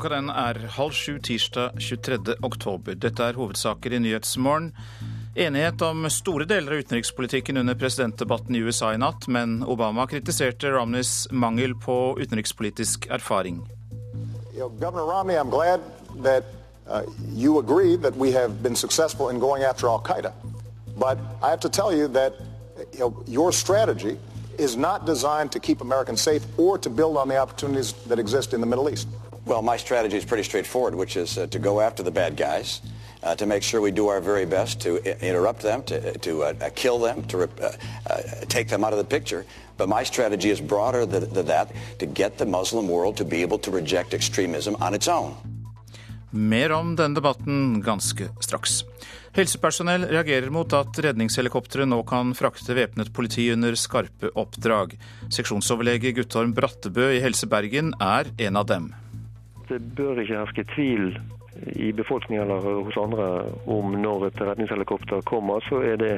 Klokka den er halv sju tirsdag 23. oktober. Dette er hovedsaker i Nyhetsmorgen. Enighet om store deler av utenrikspolitikken under presidentdebatten i USA i natt, men Obama kritiserte Romneys mangel på utenrikspolitisk erfaring. You know, Romney, I'm glad that uh, you agree that we have been successful in going after Al Qaeda. But I have to tell you that you know, your strategy is not designed to keep Americans safe or to build on the opportunities that exist in the Middle. Well, my strategy is pretty straightforward, which is uh, to go after the bad guys, uh, to make sure we do our very best to interrupt them, to, to uh, kill them, to uh, uh, take them out of the picture. But my strategy is broader than, than that, to get the Muslim world to be able to reject extremism on its own. Mer om denne debatten ganske straks. Helsepersonell reagerer mot at redningshelikoptre nå kan frakte væpnet politi under skarpe oppdrag. Seksjonsoverlege Guttorm Brattebø i Helse Bergen er en av dem. Det bør ikke herske tvil i befolkningen eller hos andre om når et redningshelikopter kommer, så er det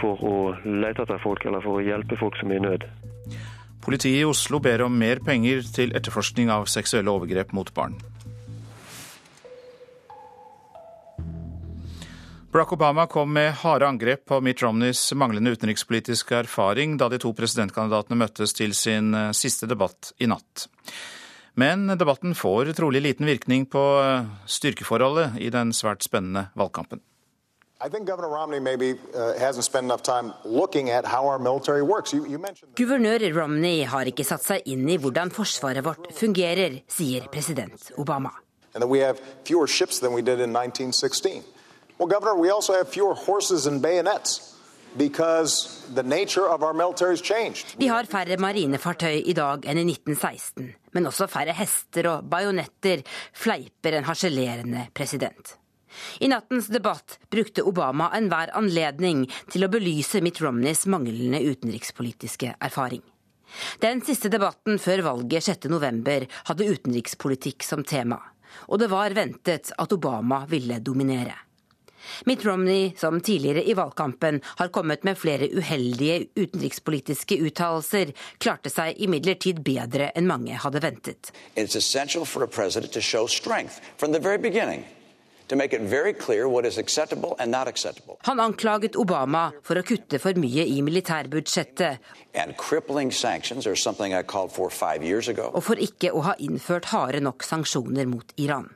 for å lete etter folk eller for å hjelpe folk som er i nød. Politiet i Oslo ber om mer penger til etterforskning av seksuelle overgrep mot barn. Barack Obama kom med harde angrep på Mitt Romneys manglende utenrikspolitiske erfaring da de to presidentkandidatene møttes til sin eh, siste debatt i natt. Men debatten får trolig liten virkning på eh, styrkeforholdet i den svært spennende valgkampen. Uh, Guvernør Romney har ikke satt seg inn i hvordan forsvaret vårt fungerer, sier president Obama. and that we have fewer ships than we 1916. Well, Governor, we also have fewer horses and bayonets Vi har færre marinefartøy i dag enn i 1916, men også færre hester og bajonetter, fleiper en harselerende president. I nattens debatt brukte Obama enhver anledning til å belyse Mitt Romneys manglende utenrikspolitiske erfaring. Den siste debatten før valget 6.11 hadde utenrikspolitikk som tema, og det var ventet at Obama ville dominere. Mitt Romney, som tidligere i valgkampen har kommet med flere uheldige utenrikspolitiske uttalelser, klarte seg imidlertid bedre enn mange hadde ventet. Han anklaget Obama for å kutte for mye i militærbudsjettet, og for ikke å ha innført harde nok sanksjoner mot Iran.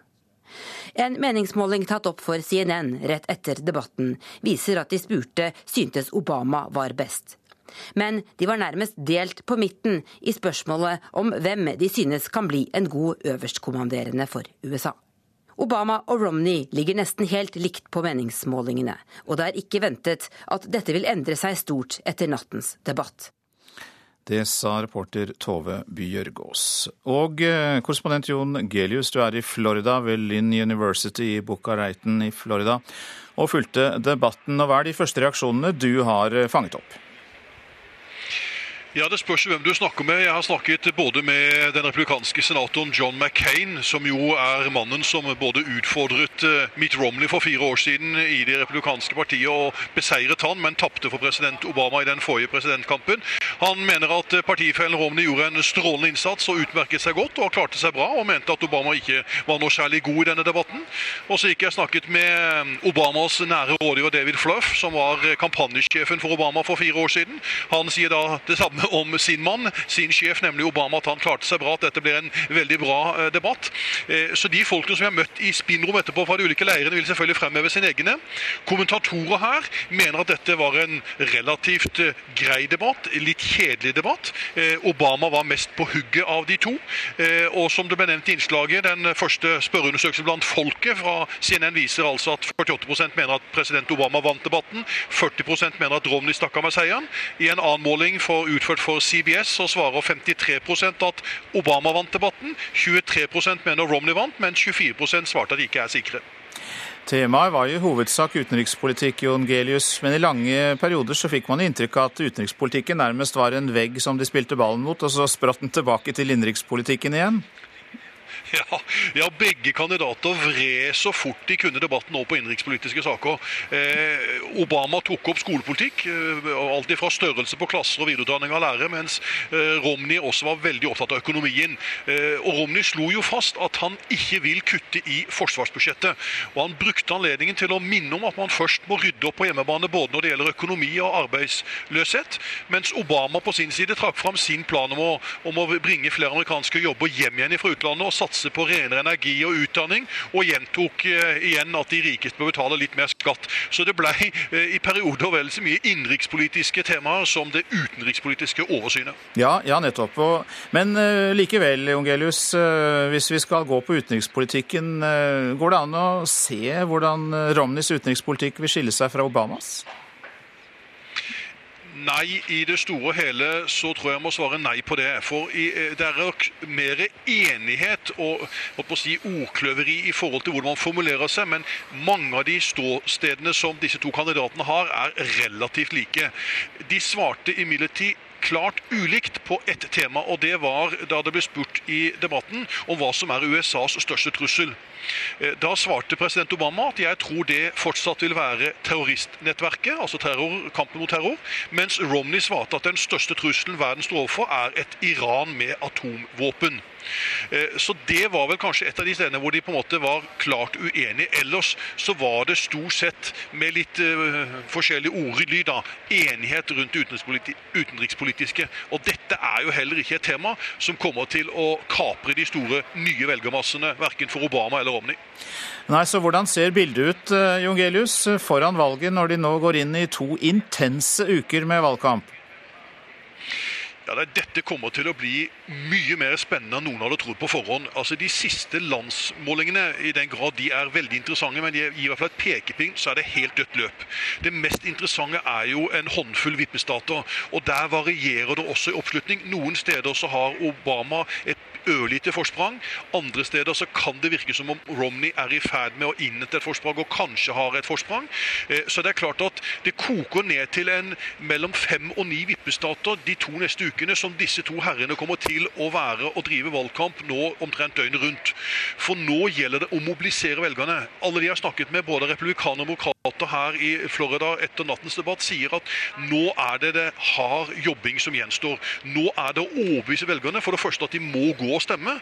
En meningsmåling tatt opp for CNN rett etter debatten viser at de spurte syntes Obama var best. Men de var nærmest delt på midten i spørsmålet om hvem de synes kan bli en god øverstkommanderende for USA. Obama og Romney ligger nesten helt likt på meningsmålingene, og det er ikke ventet at dette vil endre seg stort etter nattens debatt. Det sa reporter Tove Bjørgaas. Og eh, korrespondent Jon Gelius, du er i Florida, ved Lynn University i Boca Reiten i Florida, og fulgte debatten. Og hva er de første reaksjonene du har eh, fanget opp? Ja, Det spørs hvem du snakker med. Jeg har snakket både med den republikanske senatoren John McCain, som jo er mannen som både utfordret eh, Mitt Romney for fire år siden i det republikanske partiet og beseiret han, men tapte for president Obama i den forrige presidentkampen. Han mener at eh, partifellen Romney gjorde en strålende innsats og utmerket seg godt og klarte seg bra, og mente at Obama ikke var noe særlig god i denne debatten. Og så gikk jeg snakket med eh, Obamas nære rådgiver David Fluff, som var kampanjesjefen for Obama for fire år siden. Han sier da det samme om sin mann, sin sjef, nemlig Obama, at han klarte seg bra, at dette blir en veldig bra eh, debatt. Eh, Så de folkene som vi har møtt i spinnrom etterpå fra de ulike leirene, vil selvfølgelig fremheve sine egne. Kommentatorer her mener at dette var en relativt eh, grei debatt, litt kjedelig debatt. Obama var mest på hugget av de to. Og som det ble nevnt i innslaget, den første spørreundersøkelsen blant folket fra CNN viser altså at 48% mener at president Obama vant debatten, 40% mener at Romney stakk av med seieren. I en annen måling for, utført for CBS så svarer 53% at Obama vant debatten, 23% mener Romney vant, men 24% svarte at de ikke er sikre. Temaet var jo hovedsak utenrikspolitikk, Jon Gelius, men i lange perioder så fikk man inntrykk av at utenrikspolitikken nærmest var en vegg som de spilte ballen mot, og så spratt den tilbake til innenrikspolitikken igjen. Ja, begge kandidater vred så fort de kunne debatten over på innenrikspolitiske saker. Eh, Obama tok opp skolepolitikk, eh, alt fra størrelse på klasser og videreutdanning av lærere, mens eh, Romney også var veldig opptatt av økonomien. Eh, og Romney slo jo fast at han ikke vil kutte i forsvarsbudsjettet. Og han brukte anledningen til å minne om at man først må rydde opp på hjemmebane både når det gjelder økonomi og arbeidsløshet, mens Obama på sin side trakk fram sin plan om å, om å bringe flere amerikanske jobber hjem igjen fra utlandet og satse på renere energi og utdanning, og gjentok uh, igjen at de rikeste bør betale litt mer skatt. Så det ble uh, i perioder vel så mye innenrikspolitiske temaer som det utenrikspolitiske oversynet. Ja, ja nettopp. Men uh, likevel, Jongelius, hvis vi skal gå på utenrikspolitikken, går det an å se hvordan Romneys utenrikspolitikk vil skille seg fra Obamas? Nei, i det store og hele så tror jeg jeg må svare nei på det. For det er nok mer enighet og si, ordkløveri i forhold til hvordan man formulerer seg, men mange av de ståstedene som disse to kandidatene har, er relativt like. De svarte imidlertid klart ulikt på ett tema, og det var da det ble spurt i debatten om hva som er USAs største trussel. Eh, da svarte president Obama at jeg tror det fortsatt vil være terroristnettverket, altså terror, kampen mot terror, mens Romney svarte at den største trusselen verden står overfor, er et Iran med atomvåpen. Eh, så det var vel kanskje et av de stedene hvor de på en måte var klart uenige. Ellers så var det stort sett, med litt uh, forskjellig ordlyd, enighet rundt det utenrikspolitiske. Og dette er jo heller ikke et tema som kommer til å kapre de store nye velgermassene, verken for Obama eller Romney. Nei, så Hvordan ser bildet ut eh, Jongelius, foran valget, når de nå går inn i to intense uker med valgkamp? Ja, Dette kommer til å bli mye mer spennende enn noen hadde trodd på forhånd. Altså De siste landsmålingene, i den grad de er veldig interessante, men de gir i hvert fall et pekepinn, så er det helt dødt løp. Det mest interessante er jo en håndfull vippestater. Og der varierer det også i oppslutning. Noen steder så har Obama et ørlite forsprang. Andre steder så kan det virke som om Romney er i ferd med å innhente et forsprang, og kanskje har et forsprang. Eh, så det er klart at det koker ned til en mellom fem og ni vippestater de to neste ukene som disse to herrene kommer til å være og drive valgkamp nå omtrent døgnet rundt. For nå gjelder det å mobilisere velgerne. Alle de har snakket med, både republikanere og demokrater her i Florida etter nattens debatt, sier at nå er det det hard jobbing som gjenstår. Nå er det å overbevise velgerne for det første at de må gå og stemme.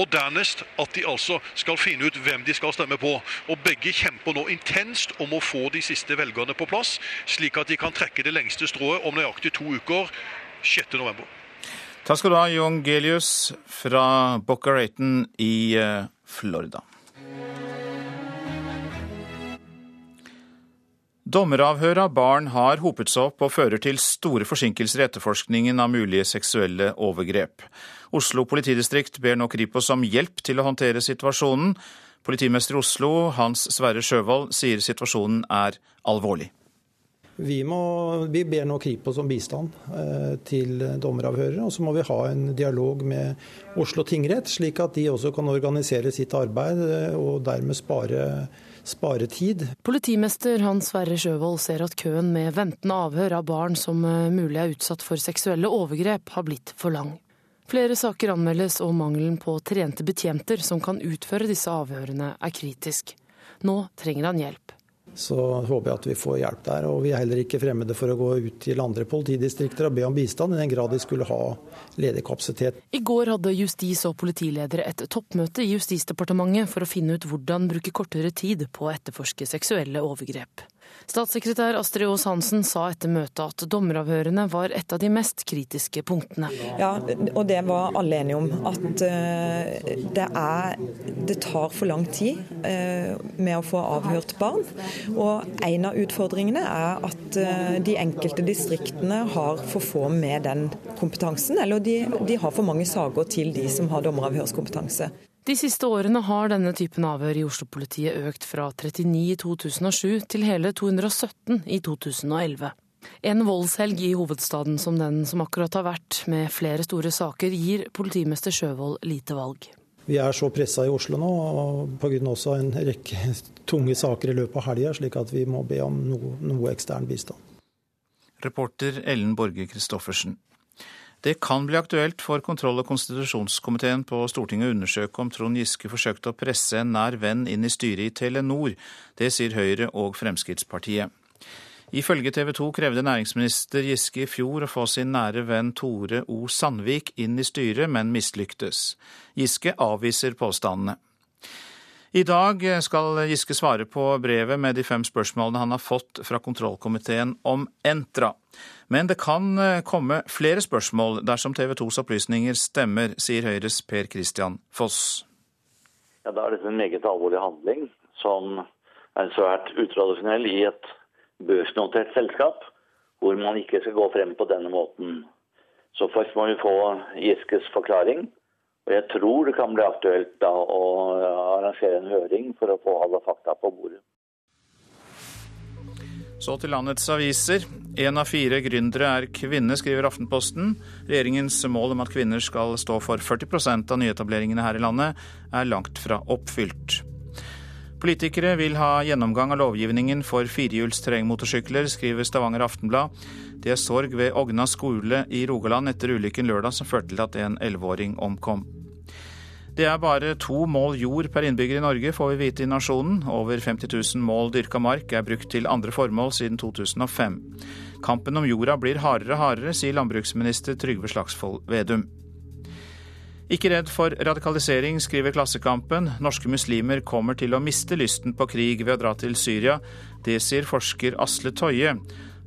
Og dernest at de altså skal finne ut hvem de skal stemme på. Og begge kjemper nå intenst om å få de siste velgerne på plass, slik at de kan trekke det lengste strået om nøyaktig to uker 6.11. Takk skal du ha, Jon Gelius fra Boca Raton i eh, Florida. Dommeravhør av barn har hopet seg opp og fører til store forsinkelser i etterforskningen av mulige seksuelle overgrep. Oslo politidistrikt ber nå Kripos om hjelp til å håndtere situasjonen. Politimester i Oslo, Hans Sverre Sjøvold, sier situasjonen er alvorlig. Vi, må, vi ber nå Kripos om bistand eh, til dommeravhørere. Og så må vi ha en dialog med Oslo tingrett, slik at de også kan organisere sitt arbeid eh, og dermed spare sparetid. Politimester Hans Sverre Sjøvold ser at køen med ventende avhør av barn som eh, mulig er utsatt for seksuelle overgrep, har blitt for lang. Flere saker anmeldes, og mangelen på trente betjenter som kan utføre disse avhørene, er kritisk. Nå trenger han hjelp så håper jeg at vi får hjelp der. Og vi er heller ikke fremmede for å gå ut til andre politidistrikter og be om bistand, i den grad de skulle ha ledig kapasitet. I går hadde justis- og politiledere et toppmøte i Justisdepartementet for å finne ut hvordan bruke kortere tid på å etterforske seksuelle overgrep. Statssekretær Astrid Aas Hansen sa etter møtet at dommeravhørene var et av de mest kritiske punktene. Ja, og det var alle enige om. At eh, det, er, det tar for lang tid eh, med å få avhørt barn. Og en av utfordringene er at eh, de enkelte distriktene har for få med den kompetansen. Eller de, de har for mange saker til de som har dommeravhørskompetanse. De siste årene har denne typen avhør i Oslo-politiet økt fra 39 i 2007 til hele 217 i 2011. En voldshelg i hovedstaden som den som akkurat har vært, med flere store saker, gir politimester Sjøvold lite valg. Vi er så pressa i Oslo nå, pga. også en rekke tunge saker i løpet av helga, slik at vi må be om noe, noe ekstern bistand. Reporter Ellen Borge Christoffersen. Det kan bli aktuelt for kontroll- og konstitusjonskomiteen på Stortinget å undersøke om Trond Giske forsøkte å presse en nær venn inn i styret i Telenor. Det sier Høyre og Fremskrittspartiet. Ifølge TV 2 krevde næringsminister Giske i fjor å få sin nære venn Tore O. Sandvik inn i styret, men mislyktes. Giske avviser påstandene. I dag skal Giske svare på brevet med de fem spørsmålene han har fått fra kontrollkomiteen om Entra. Men det kan eh, komme flere spørsmål dersom TV 2s opplysninger stemmer, sier Høyres Per Christian Foss. Ja, Da er dette en meget alvorlig handling som er svært utradisjonell i et børsnotert selskap, hvor man ikke skal gå frem på denne måten. Så først må vi få Giskes forklaring. Og jeg tror det kan bli aktuelt da å arrangere en høring for å få alle fakta på bordet. Så til landets aviser. Én av fire gründere er kvinne, skriver Aftenposten. Regjeringens mål om at kvinner skal stå for 40% av nyetableringene her i landet, er langt fra oppfylt. Politikere vil ha gjennomgang av lovgivningen for firehjuls terrengmotorsykler, skriver Stavanger Aftenblad. Det er sorg ved Ogna skole i Rogaland etter ulykken lørdag som førte til at en elleveåring omkom. Det er bare to mål jord per innbygger i Norge, får vi vite i Nasjonen. Over 50 000 mål dyrka mark er brukt til andre formål siden 2005. Kampen om jorda blir hardere og hardere, sier landbruksminister Trygve Slagsvold Vedum. Ikke redd for radikalisering, skriver Klassekampen. Norske muslimer kommer til å miste lysten på krig ved å dra til Syria. Det sier forsker Asle Toje.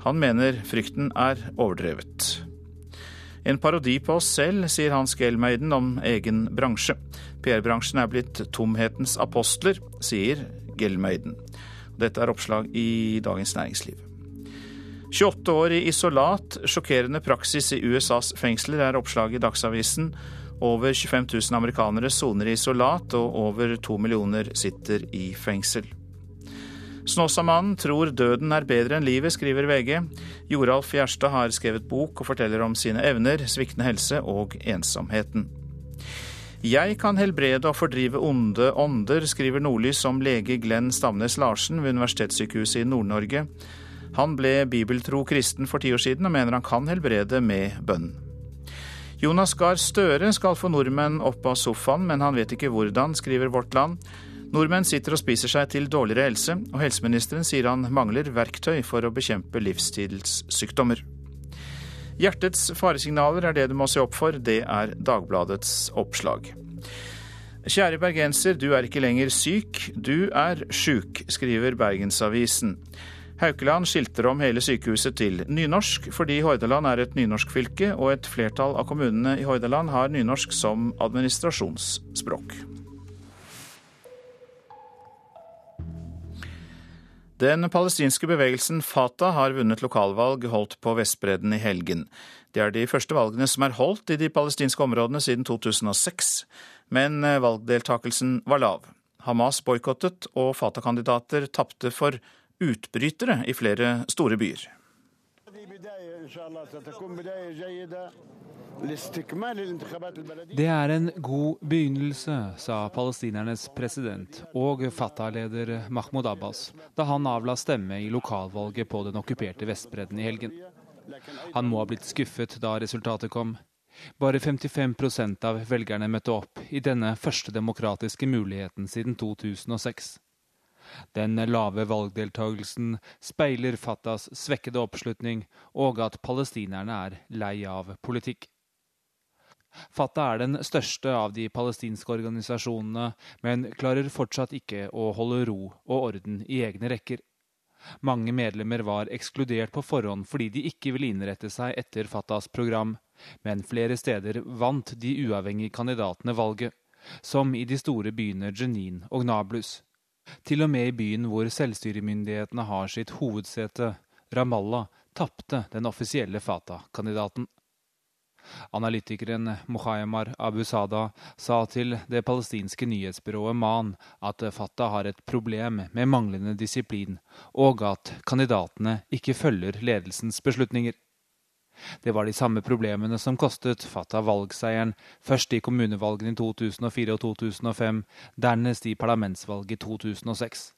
Han mener frykten er overdrevet. En parodi på oss selv, sier Hans Gelmeiden om egen bransje. PR-bransjen er blitt tomhetens apostler, sier Gelmeiden. Dette er oppslag i Dagens Næringsliv. 28 år i isolat, sjokkerende praksis i USAs fengsler, er oppslaget i Dagsavisen. Over 25 000 amerikanere soner i isolat, og over to millioner sitter i fengsel. Snåsamannen tror døden er bedre enn livet, skriver VG. Joralf Gjerstad har skrevet bok og forteller om sine evner, sviktende helse og ensomheten. Jeg kan helbrede og fordrive onde ånder, skriver Nordlys om lege Glenn Stamnes Larsen ved Universitetssykehuset i Nord-Norge. Han ble bibeltro kristen for ti år siden og mener han kan helbrede med bønn. Jonas Gahr Støre skal få nordmenn opp av sofaen, men han vet ikke hvordan, skriver Vårt Land. Nordmenn sitter og spiser seg til dårligere helse, og helseministeren sier han mangler verktøy for å bekjempe livsstilssykdommer. Hjertets faresignaler er det du må se opp for, det er Dagbladets oppslag. Kjære bergenser, du er ikke lenger syk, du er sjuk, skriver Bergensavisen. Haukeland skilter om hele sykehuset til nynorsk, fordi Hordaland er et nynorskfylke, og et flertall av kommunene i Hordaland har nynorsk som administrasjonsspråk. Den palestinske bevegelsen Fatah har vunnet lokalvalg holdt på Vestbredden i helgen. Det er de første valgene som er holdt i de palestinske områdene siden 2006, men eh, valgdeltakelsen var lav. Hamas boikottet, og Fatah-kandidater tapte for utbrytere i flere store byer. Det er en god begynnelse, sa palestinernes president og Fatah-leder Mahmoud Abbas da han avla stemme i lokalvalget på den okkuperte Vestbredden i helgen. Han må ha blitt skuffet da resultatet kom. Bare 55% av velgerne møtte opp i denne første demokratiske muligheten siden 2006. Den lave valgdeltagelsen speiler Fatahs svekkede oppslutning og at palestinerne er lei av politikk. Fatah er den største av de palestinske organisasjonene, men klarer fortsatt ikke å holde ro og orden i egne rekker. Mange medlemmer var ekskludert på forhånd fordi de ikke ville innrette seg etter Fatahs program, men flere steder vant de uavhengige kandidatene valget, som i de store byene Jenin og Nablus. Til og med i byen hvor selvstyremyndighetene har sitt hovedsete, Ramallah, tapte den offisielle Fatah-kandidaten. Analytikeren Muhaymar Abu Sada sa til det palestinske nyhetsbyrået MAN at Fatah har et problem med manglende disiplin, og at kandidatene ikke følger ledelsens beslutninger. Det var de samme problemene som kostet Fatah valgseieren, først i kommunevalgene i 2004 og 2005, dernest i parlamentsvalget i 2006.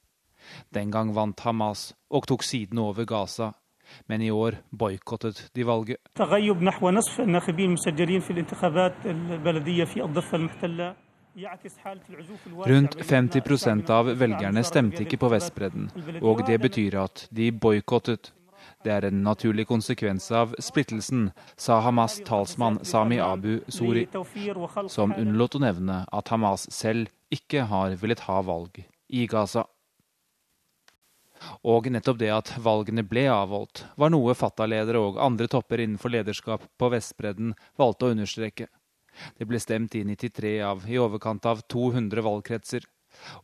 Den gang vant Hamas og tok siden over Gaza. Men i år boikottet de valget. Rundt 50% av velgerne stemte ikke på Vestbredden, og det betyr at de boikottet. Det er en naturlig konsekvens av splittelsen, sa Hamas' talsmann Sami Abu Suri, som unnlot å nevne at Hamas selv ikke har villet ha valg i Gaza. Og nettopp det at valgene ble avholdt, var noe Fatah-ledere og andre topper innenfor lederskap på Vestbredden valgte å understreke. Det ble stemt i 93 av i overkant av 200 valgkretser.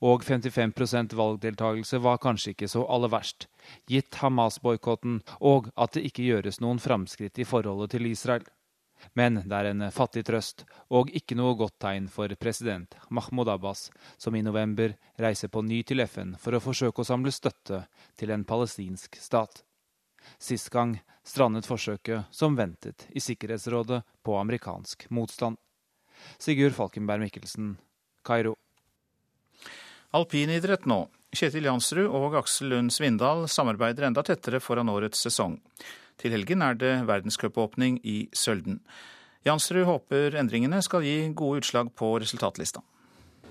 Og 55% valgdeltakelse var kanskje ikke så aller verst, gitt Hamas-boikotten og at det ikke gjøres noen framskritt i forholdet til Israel. Men det er en fattig trøst, og ikke noe godt tegn for president Mahmoud Abbas, som i november reiser på ny til FN for å forsøke å samle støtte til en palestinsk stat. Sist gang strandet forsøket, som ventet, i Sikkerhetsrådet på amerikansk motstand. Sigurd Falkenberg Mikkelsen, Kairo. Alpinidrett nå. Kjetil Jansrud og Aksel Lund Svindal samarbeider enda tettere foran årets sesong. Til helgen er det verdenscupåpning i Sølden. Jansrud håper endringene skal gi gode utslag på resultatlista.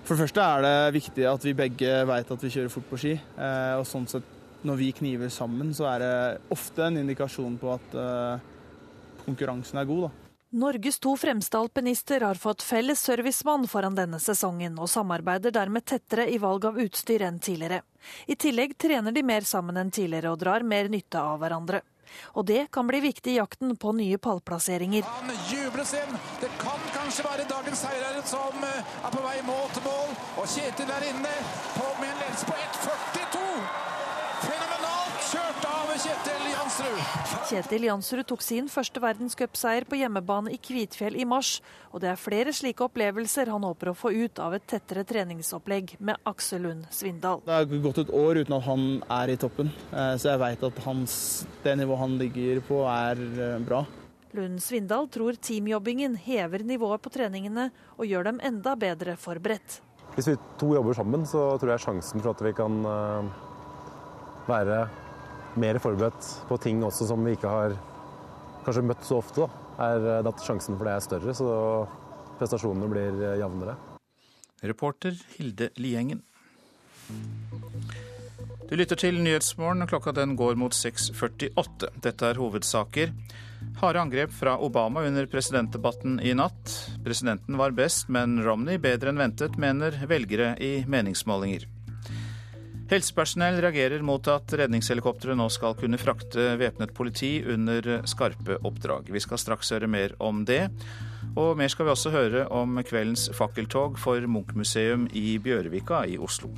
For det første er det viktig at vi begge vet at vi kjører fort på ski. Eh, og sånn sett, Når vi kniver sammen, så er det ofte en indikasjon på at eh, konkurransen er god. da. Norges to fremste alpinister har fått felles servicemann foran denne sesongen, og samarbeider dermed tettere i valg av utstyr enn tidligere. I tillegg trener de mer sammen enn tidligere og drar mer nytte av hverandre. Og det kan bli viktig i jakten på nye pallplasseringer. Han jubles inn. Det kan kanskje være dagens seirer som er på vei mot mål. Og Kjetil er inne på, med en ledelse på 1,42. Kjetil Jansrud. Kjetil Jansrud tok sin første verdenscupseier på hjemmebane i Kvitfjell i mars, og det er flere slike opplevelser han håper å få ut av et tettere treningsopplegg med Aksel Lund Svindal. Det har gått et år uten at han er i toppen, eh, så jeg vet at hans, det nivået han ligger på, er eh, bra. Lund Svindal tror teamjobbingen hever nivået på treningene og gjør dem enda bedre forberedt. Hvis vi to jobber sammen, så tror jeg sjansen for at vi kan eh, være mer forberedt på ting også som vi ikke har kanskje møtt så ofte, da, er at sjansen for det er større. Så prestasjonene blir jevnere. Reporter Hilde Liengen. Du lytter til Nyhetsmorgen. Klokka den går mot 6.48. Dette er hovedsaker. Harde angrep fra Obama under presidentdebatten i natt. Presidenten var best, men Romney bedre enn ventet, mener velgere i meningsmålinger. Helsepersonell reagerer mot at redningshelikoptre nå skal kunne frakte væpnet politi under skarpe oppdrag. Vi skal straks høre mer om det. Og mer skal vi også høre om kveldens fakkeltog for Munch-museum i Bjørvika i Oslo.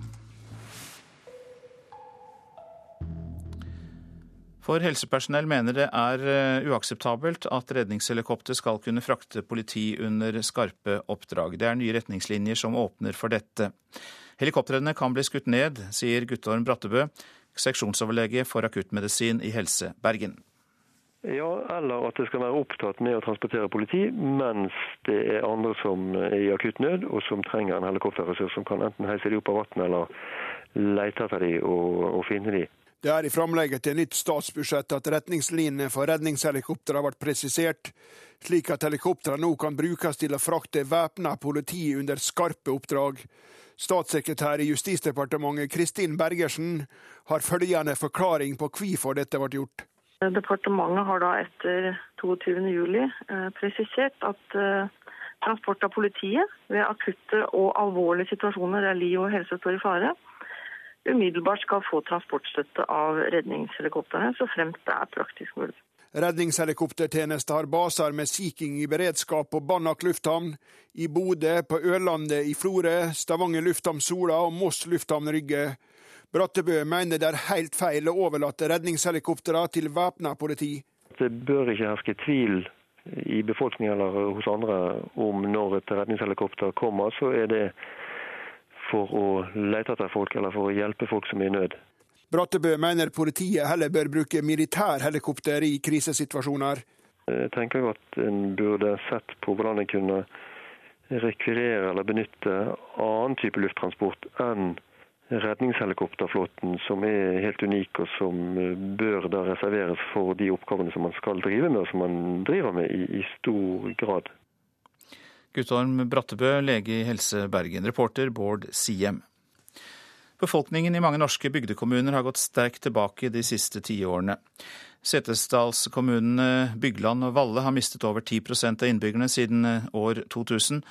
For helsepersonell mener det er uakseptabelt at redningshelikopter skal kunne frakte politi under skarpe oppdrag. Det er nye retningslinjer som åpner for dette. Helikoptrene kan bli skutt ned, sier Guttorm Brattebø, seksjonsoverlege for akuttmedisin i Helse Bergen. Ja, eller at det skal være opptatt med å transportere politi, mens det er andre som er i akutt nød, og som trenger en helikopterressurs som kan enten heise de opp av vannet eller lete etter de og, og finne de. Det er i framlegget til nytt statsbudsjett at retningslinjene for redningshelikoptre har vært presisert, slik at helikoptrene nå kan brukes til å frakte væpna politi under skarpe oppdrag. Statssekretær i Justisdepartementet Kristin Bergersen har følgende forklaring på hvorfor dette ble gjort. Departementet har da etter 22.07 eh, presisert at eh, transport av politiet ved akutte og alvorlige situasjoner der liv og helse står i fare, umiddelbart skal få transportstøtte av redningshelikoptrene, så fremt det er praktisk mulig. Redningshelikoptertjeneste har baser med Sea King i beredskap på Banak lufthavn, i Bodø, på Ørlandet, i Florø, Stavanger lufthavn Sola og Moss lufthavn Rygge. Brattebø mener det er helt feil å overlate redningshelikoptrene til væpna politi. Det bør ikke herske tvil i befolkningen eller hos andre om når et redningshelikopter kommer, så er det for å lete etter folk eller for å hjelpe folk som er i nød. Brattebø mener politiet heller bør bruke militærhelikopter i krisesituasjoner. Jeg tenker at en burde sett på hvordan en kunne rekvirere eller benytte annen type lufttransport enn redningshelikopterflåten som er helt unik, og som bør da reserveres for de oppgavene som man skal drive med, og som man driver med i, i stor grad. Guttorm Brattebø, lege i Helse Bergen. Reporter Bård Siem. Befolkningen i mange norske bygdekommuner har gått sterkt tilbake de siste tiårene. Setesdalskommunene Bygland og Valle har mistet over 10% av innbyggerne siden år 2000,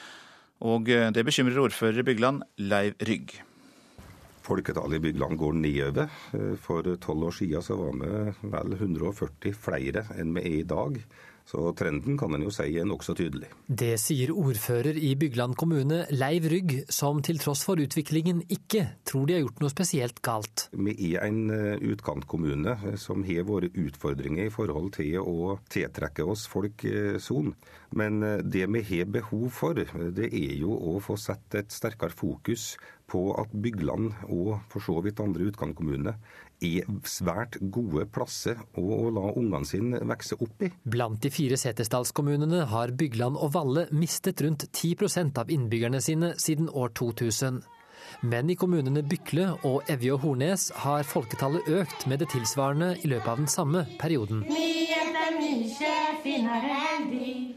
og det bekymrer ordfører i Bygland, Leiv Rygg. Folketallet i Bygland går nedover. For tolv år siden var vi vel 140 flere enn vi er i dag. Så trenden kan en jo si er nokså tydelig. Det sier ordfører i Bygland kommune, Leiv Rygg, som til tross for utviklingen ikke tror de har gjort noe spesielt galt. Vi er en utkantkommune som har våre utfordringer i forhold til å tiltrekke oss folk son. Men det vi har behov for, det er jo å få sett et sterkere fokus på at Bygland og for så vidt andre utkantkommuner er svært gode plasser å la ungene sine vokse opp i. Blant de fire Setesdalskommunene har Bygland og Valle mistet rundt 10% av innbyggerne sine siden år 2000. Men i kommunene Bykle og Evje og Hornes har folketallet økt med det tilsvarende i løpet av den samme perioden.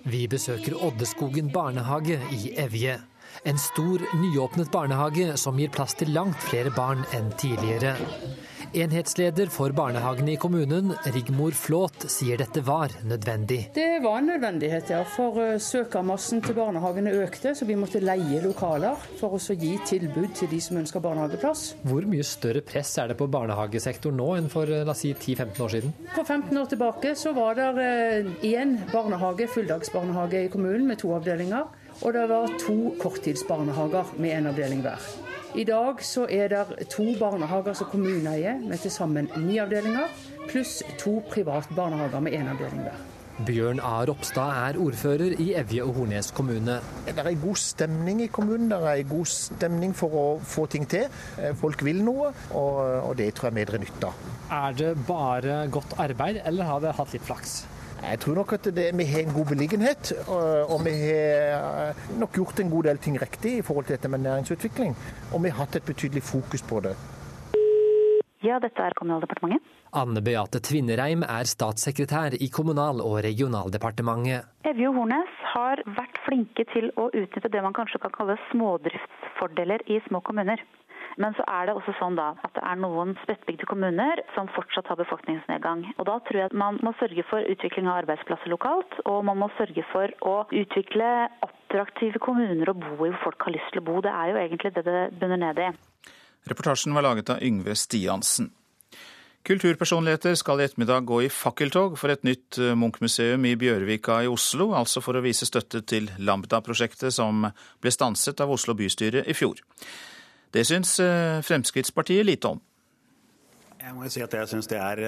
Vi besøker Oddeskogen barnehage i Evje. En stor, nyåpnet barnehage som gir plass til langt flere barn enn tidligere. Enhetsleder for barnehagene i kommunen, Rigmor Flåt, sier dette var nødvendig. Det var en nødvendighet, ja. For søkermassen til barnehagene økte, så vi måtte leie lokaler for å gi tilbud til de som ønsker barnehageplass. Hvor mye større press er det på barnehagesektoren nå enn for la oss si 10-15 år siden? For 15 år tilbake så var det én barnehage, fulldagsbarnehage i kommunen med to avdelinger. Og det var to korttidsbarnehager med en avdeling hver. I dag så er det to barnehager som kommunen eier, med til sammen ni avdelinger, pluss to private barnehager med én avdeling hver. Bjørn A. Ropstad er ordfører i Evje og Hornes kommune. Det er god stemning i kommunen. Det er god stemning for å få ting til. Folk vil noe, og det tror jeg vi drar nytte av. Er det bare godt arbeid, eller har dere hatt litt flaks? Jeg tror nok at det, vi har en god beliggenhet, og vi har nok gjort en god del ting riktig i forhold til dette med næringsutvikling. Og vi har hatt et betydelig fokus på det. Ja, dette er Kommunaldepartementet. Anne Beate Tvinnereim er statssekretær i Kommunal- og regionaldepartementet. Evje og Hornes har vært flinke til å utnytte det man kanskje kan kalle smådriftsfordeler i små kommuner. Men så er det også sånn da at det er noen spredtbygde kommuner som fortsatt har befolkningsnedgang. Og Da tror jeg at man må sørge for utvikling av arbeidsplasser lokalt, og man må sørge for å utvikle attraktive kommuner å bo i hvor folk har lyst til å bo. Det er jo egentlig det det bunner ned i. Reportasjen var laget av Yngve Stiansen. Kulturpersonligheter skal i ettermiddag gå i fakkeltog for et nytt Munch-museum i Bjørvika i Oslo, altså for å vise støtte til Lambda-prosjektet som ble stanset av Oslo bystyre i fjor. Det syns Fremskrittspartiet lite om. Jeg må si at jeg syns det er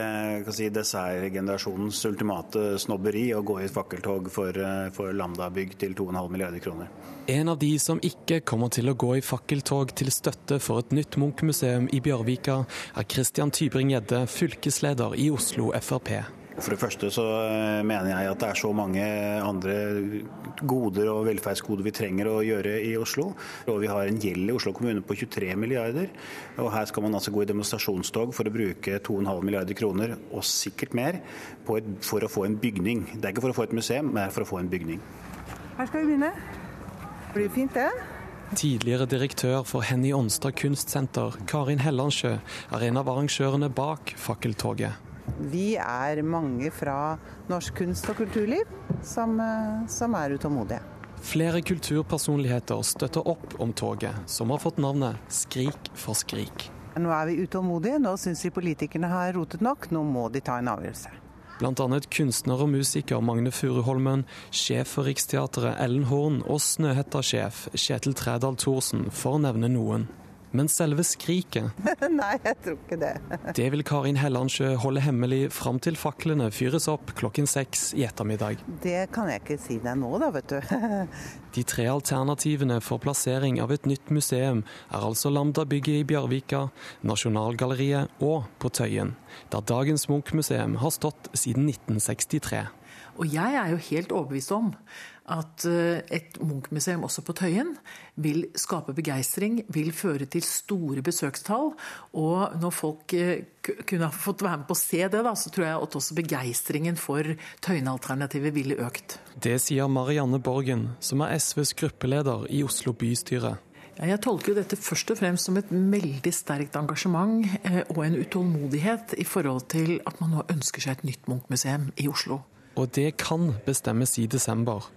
si, dessertgenerasjonens ultimate snobberi å gå i et fakkeltog for, for Lambda-bygg til 2,5 milliarder kroner. En av de som ikke kommer til å gå i fakkeltog til støtte for et nytt Munch-museum i Bjørvika, er Christian Tybring-Gjedde, fylkesleder i Oslo Frp. For det første så mener jeg at det er så mange andre goder og velferdsgoder vi trenger å gjøre i Oslo. Og vi har en gjeld i Oslo kommune på 23 milliarder. Og her skal man altså gå i demonstrasjonstog for å bruke 2,5 milliarder kroner, og sikkert mer, et, for å få en bygning. Det er ikke for å få et museum, men for å få en bygning. Her skal vi begynne. Blir det fint, det? Tidligere direktør for Henny Onstad kunstsenter, Karin Hellandsjø, er en av arrangørene bak fakkeltoget. Vi er mange fra norsk kunst og kulturliv som, som er utålmodige. Flere kulturpersonligheter støtter opp om toget, som har fått navnet Skrik for skrik. Nå er vi utålmodige, nå syns vi politikerne har rotet nok, nå må de ta en avgjørelse. Annet kunstner og musiker Magne Furuholmen, sjef for Riksteatret Ellen Horn og Snøhetta-sjef Kjetil Trædal Thorsen, for å nevne noen. Men selve skriket Nei, jeg tror ikke det. det vil Karin Hellandsjø holde hemmelig fram til faklene fyres opp klokken seks i ettermiddag. Det kan jeg ikke si deg nå, da, vet du. De tre alternativene for plassering av et nytt museum er altså Lambda-bygget i Bjørvika, Nasjonalgalleriet og på Tøyen, der dagens Munch-museum har stått siden 1963. Og jeg er jo helt overbevist om at eh, et Munch-museum også på Tøyen vil skape begeistring, vil føre til store besøkstall. Og når folk eh, kunne ha fått være med på å se det, da, så tror jeg at også begeistringen for Tøyen-alternativet ville økt. Det sier Marianne Borgen, som er SVs gruppeleder i Oslo bystyre. Jeg tolker dette først og fremst som et veldig sterkt engasjement eh, og en utålmodighet i forhold til at man nå ønsker seg et nytt Munch-museum i Oslo. Og det kan bestemmes i desember.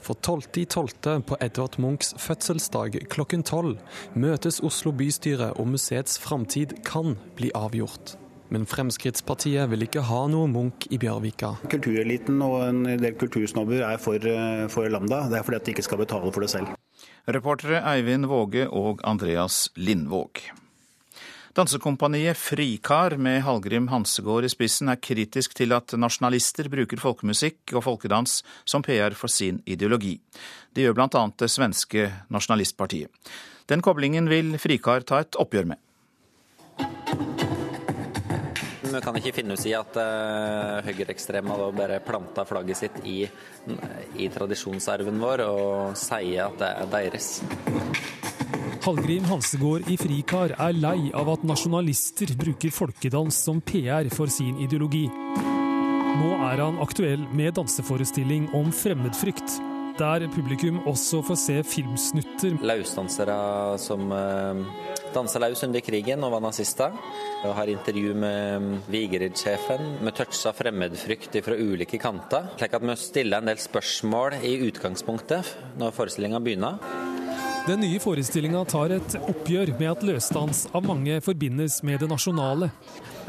For 12.12. på Edvard Munchs fødselsdag klokken tolv møtes Oslo bystyre, og museets framtid kan bli avgjort. Men Fremskrittspartiet vil ikke ha noe Munch i Bjørvika. Kultureliten og en del kultursnobber er for, eh, for Lambda. Det er fordi at de ikke skal betale for det selv. Reportere Eivind Våge og Andreas Lindvåg. Dansekompaniet Frikar med Hallgrim Hansegård i spissen er kritisk til at nasjonalister bruker folkemusikk og folkedans som PR for sin ideologi. Det gjør bl.a. det svenske nasjonalistpartiet. Den koblingen vil Frikar ta et oppgjør med. Vi kan ikke finne oss i at uh, høyreekstreme bare planta flagget sitt i, i tradisjonsarven vår og sier at det er deres. Hallgrim Hansegård i Frikar er lei av at nasjonalister bruker folkedans som PR for sin ideologi. Nå er han aktuell med danseforestilling om fremmedfrykt, der publikum også får se filmsnutter. Løsdansere som uh, dansa løs under krigen og var nazister. Og har intervju med Vigerid-sjefen. Vi toucha fremmedfrykt fra ulike kanter. Slik at vi stiller en del spørsmål i utgangspunktet når forestillinga begynner. Den nye forestillinga tar et oppgjør med at løsdans av mange forbindes med det nasjonale.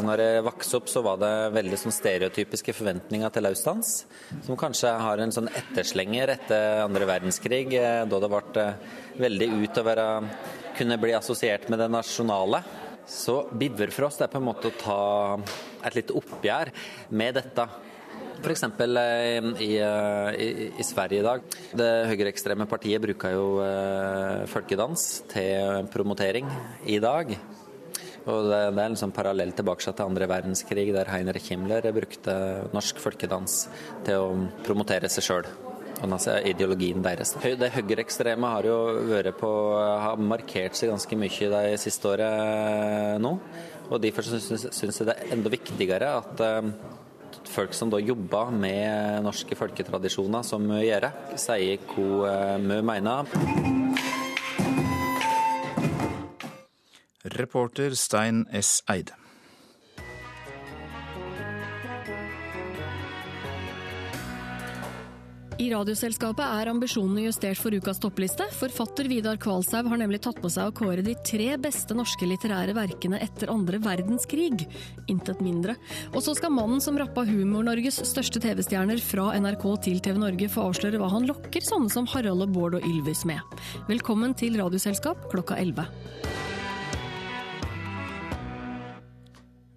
Når jeg vokste opp, så var det veldig sånn stereotypiske forventninger til løsdans. Som kanskje har en sånn etterslenger etter andre verdenskrig, eh, da det ble eh, veldig ut å være kunne bli assosiert med det nasjonale. Så Biverfrost er på en måte å ta et lite oppgjør med dette. F.eks. Eh, I, eh, i, i Sverige i dag. Det høyreekstreme partiet bruker jo eh, folkedans til promotering i dag. Og det, det er sånn parallell tilbake til andre verdenskrig, der Heinrich Himmler brukte norsk folkedans til å promotere seg sjøl Og ideologien deres. Det høyreekstreme har jo vært på, har markert seg ganske mye de siste året nå. Og Derfor syns jeg det er enda viktigere at folk som da jobber med norske folketradisjoner, som vi gjør, sier hva eh, vi mener. Reporter Stein S. Eide. I Radioselskapet er ambisjonene justert for ukas toppliste. Forfatter Vidar Kvalshaug har nemlig tatt på seg å kåre de tre beste norske litterære verkene etter andre verdenskrig. Intet mindre. Og så skal mannen som rappa Humor-Norges største TV-stjerner fra NRK til TV Norge få avsløre hva han lokker sånne som Harald og Bård og Ylvis med. Velkommen til Radioselskap klokka 11.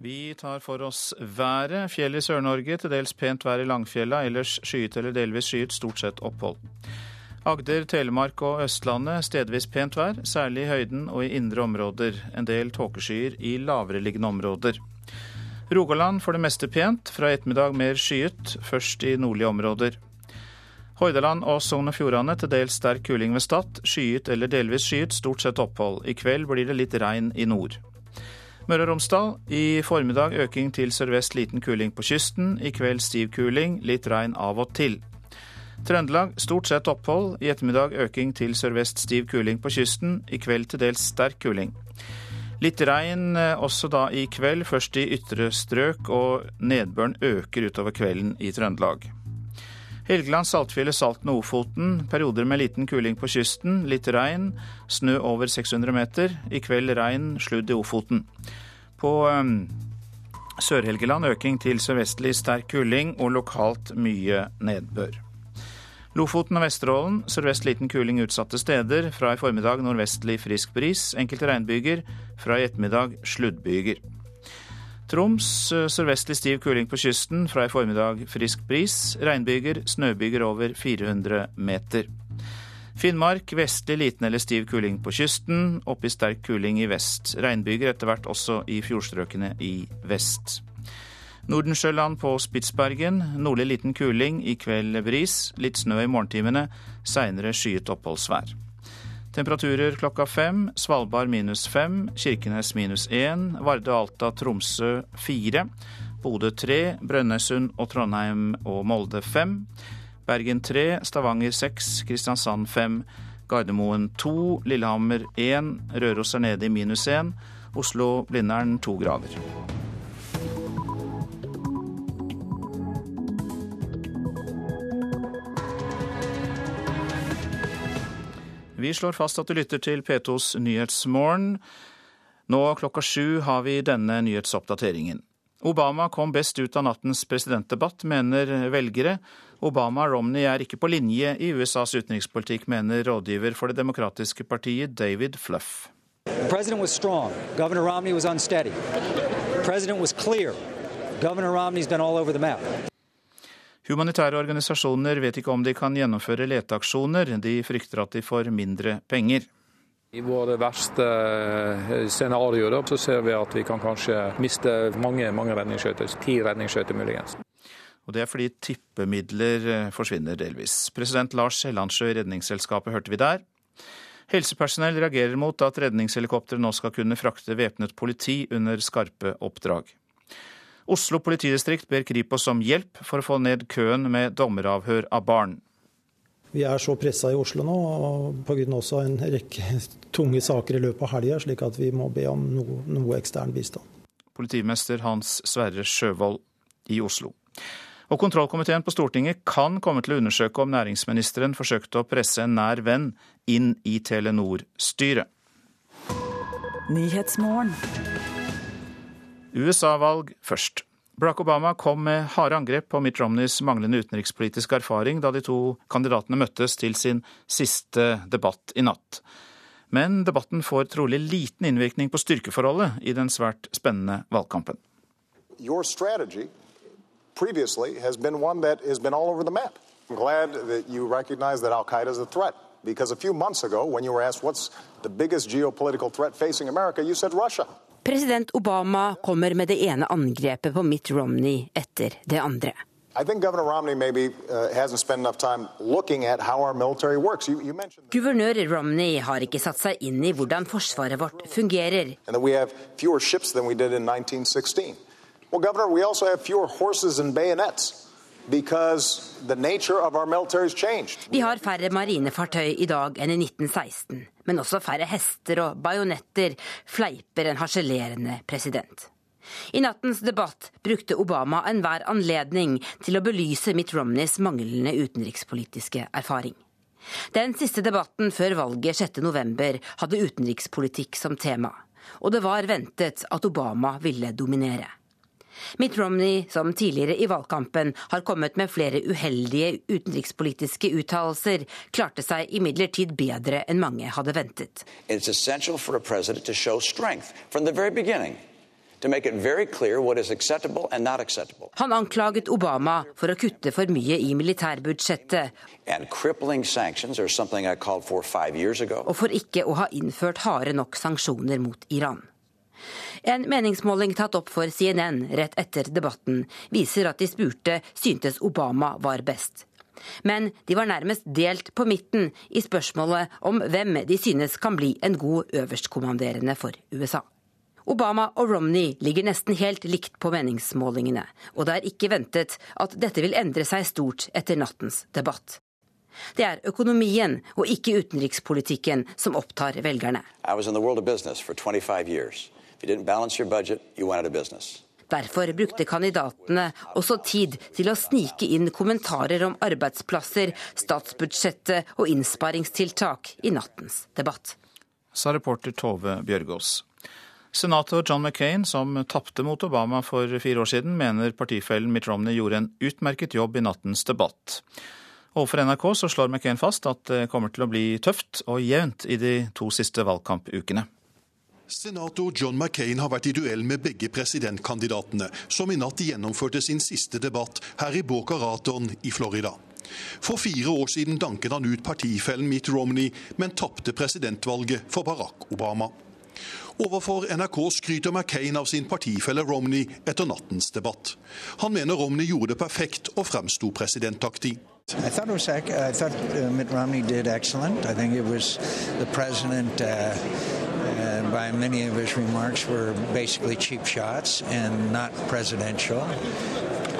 Vi tar for oss været. Fjell i Sør-Norge, til dels pent vær i Langfjella, ellers skyet eller delvis skyet, stort sett opphold. Agder, Telemark og Østlandet stedvis pent vær, særlig i høyden og i indre områder. En del tåkeskyer i lavereliggende områder. Rogaland for det meste pent, fra ettermiddag mer skyet, først i nordlige områder. Hordaland og Sogn og Fjordane til dels sterk kuling ved Stad. Skyet eller delvis skyet, stort sett opphold. I kveld blir det litt regn i nord. Møre og Romsdal i formiddag øking til sørvest liten kuling på kysten. I kveld stiv kuling, litt regn av og til. Trøndelag stort sett opphold. I ettermiddag øking til sørvest stiv kuling på kysten. I kveld til dels sterk kuling. Litt regn eh, også da i kveld, først i ytre strøk, og nedbøren øker utover kvelden i Trøndelag. Helgeland, Saltfjellet, Salten og Ofoten. Perioder med liten kuling på kysten. Litt regn. Snø over 600 meter. I kveld regn, sludd i Ofoten. På um, Sør-Helgeland øking til sørvestlig sterk kuling og lokalt mye nedbør. Lofoten og Vesterålen sørvest liten kuling utsatte steder. Fra i formiddag nordvestlig frisk bris. Enkelte regnbyger. Fra i ettermiddag sluddbyger. Troms eh, sørvestlig stiv kuling på kysten, fra i formiddag frisk bris. Regnbyger, snøbyger over 400 meter. Finnmark vestlig liten eller stiv kuling på kysten, opp i sterk kuling i vest. Regnbyger etter hvert også i fjordstrøkene i vest. Nordensjøland på Spitsbergen. Nordlig liten kuling, i kveld bris. Litt snø i morgentimene. Seinere skyet oppholdsvær. Temperaturer klokka fem. Svalbard minus fem. Kirkenes minus én. Vardø, Alta, Tromsø fire. Bodø tre. Brønnøysund og Trondheim og Molde fem. Bergen tre. Stavanger seks. Kristiansand fem. Gardermoen to. Lillehammer én. Røros er nede i minus én. Oslo-Blindern to grader. Vi slår fast at du lytter til P2s Nyhetsmorgen. Nå klokka sju har vi denne nyhetsoppdateringen. Obama kom best ut av nattens presidentdebatt, mener velgere. Obama og Romney er ikke på linje i USAs utenrikspolitikk, mener rådgiver for det demokratiske partiet David Fluff. President was strong. Governor Romney was unsteady. President was clear. Governor Romney's been all over the map. Humanitære organisasjoner vet ikke om de kan gjennomføre leteaksjoner. De frykter at de får mindre penger. I våre verste scenario, scenarioer så ser vi at vi kan kanskje miste mange, mange redningsskøyter. Ti redningsskøyter muligens. Og det er fordi tippemidler eh, forsvinner delvis. President Lars Hellandsjø i Redningsselskapet hørte vi der. Helsepersonell reagerer mot at redningshelikoptre nå skal kunne frakte væpnet politi under skarpe oppdrag. Oslo politidistrikt ber Kripos om hjelp for å få ned køen med dommeravhør av barn. Vi er så pressa i Oslo nå og pga. også en rekke tunge saker i løpet av helga, slik at vi må be om noe, noe ekstern bistand. Politimester Hans Sverre Sjøvold i Oslo. Og Kontrollkomiteen på Stortinget kan komme til å undersøke om næringsministeren forsøkte å presse en nær venn inn i Telenor-styret. USA-valg først. Barack Obama kom med harde angrep på Mitt Romneys manglende utenrikspolitiske erfaring da de to kandidatene møttes til sin siste debatt i natt. Men debatten får trolig liten innvirkning på styrkeforholdet i den svært spennende valgkampen. Your strategy previously has been one that has all over the map. I'm glad that you recognize that Al Qaeda is a threat. Because a few months ago, when you were asked what's the biggest geopolitical threat facing America, you said Russia. President Obama kommer med det ene angrepet på Mitt Romney etter det andre. Guvernør Romney har ikke satt seg inn i hvordan forsvaret vårt fungerer. Well, Governor, we also have fewer horses and bayonets. Vi har færre marinefartøy i dag enn i 1916, men også færre hester og bajonetter, fleiper en harselerende president. I nattens debatt brukte Obama enhver anledning til å belyse Mitt Romneys manglende utenrikspolitiske erfaring. Den siste debatten før valget 6.11 hadde utenrikspolitikk som tema, og det var ventet at Obama ville dominere. Mitt Romney, som tidligere i valgkampen har kommet med flere uheldige utenrikspolitiske uttalelser, klarte seg imidlertid bedre enn mange hadde ventet. Han anklaget Obama for å kutte for mye i militærbudsjettet. Og for ikke å ha innført harde nok sanksjoner mot Iran. En meningsmåling tatt opp for CNN rett etter debatten viser at de spurte syntes Obama var best. Men de var nærmest delt på midten i spørsmålet om hvem de synes kan bli en god øverstkommanderende for USA. Obama og Romney ligger nesten helt likt på meningsmålingene, og det er ikke ventet at dette vil endre seg stort etter nattens debatt. Det er økonomien og ikke utenrikspolitikken som opptar velgerne. I was in the for 25 years. Derfor brukte kandidatene også tid til å snike inn kommentarer om arbeidsplasser, statsbudsjettet og innsparingstiltak i nattens debatt. Sa reporter Tove Bjørgaas. Senator John McCain, som tapte mot Obama for fire år siden, mener partifellen Mitt Romney gjorde en utmerket jobb i nattens debatt. Overfor NRK så slår McCain fast at det kommer til å bli tøft og jevnt i de to siste valgkampukene. Senator John McCain har vært i duell med begge presidentkandidatene, som i natt gjennomførte sin siste debatt her i Boca Raton i Florida. For fire år siden danket han ut partifellen Mitt Romney, men tapte presidentvalget for Barack Obama. Overfor NRK skryter McCain av sin partifelle Romney etter nattens debatt. Han mener Romney gjorde det perfekt og fremsto presidentaktig. I thought it was. I thought uh, Mitt Romney did excellent. I think it was the president. Uh, by many of his remarks were basically cheap shots and not presidential.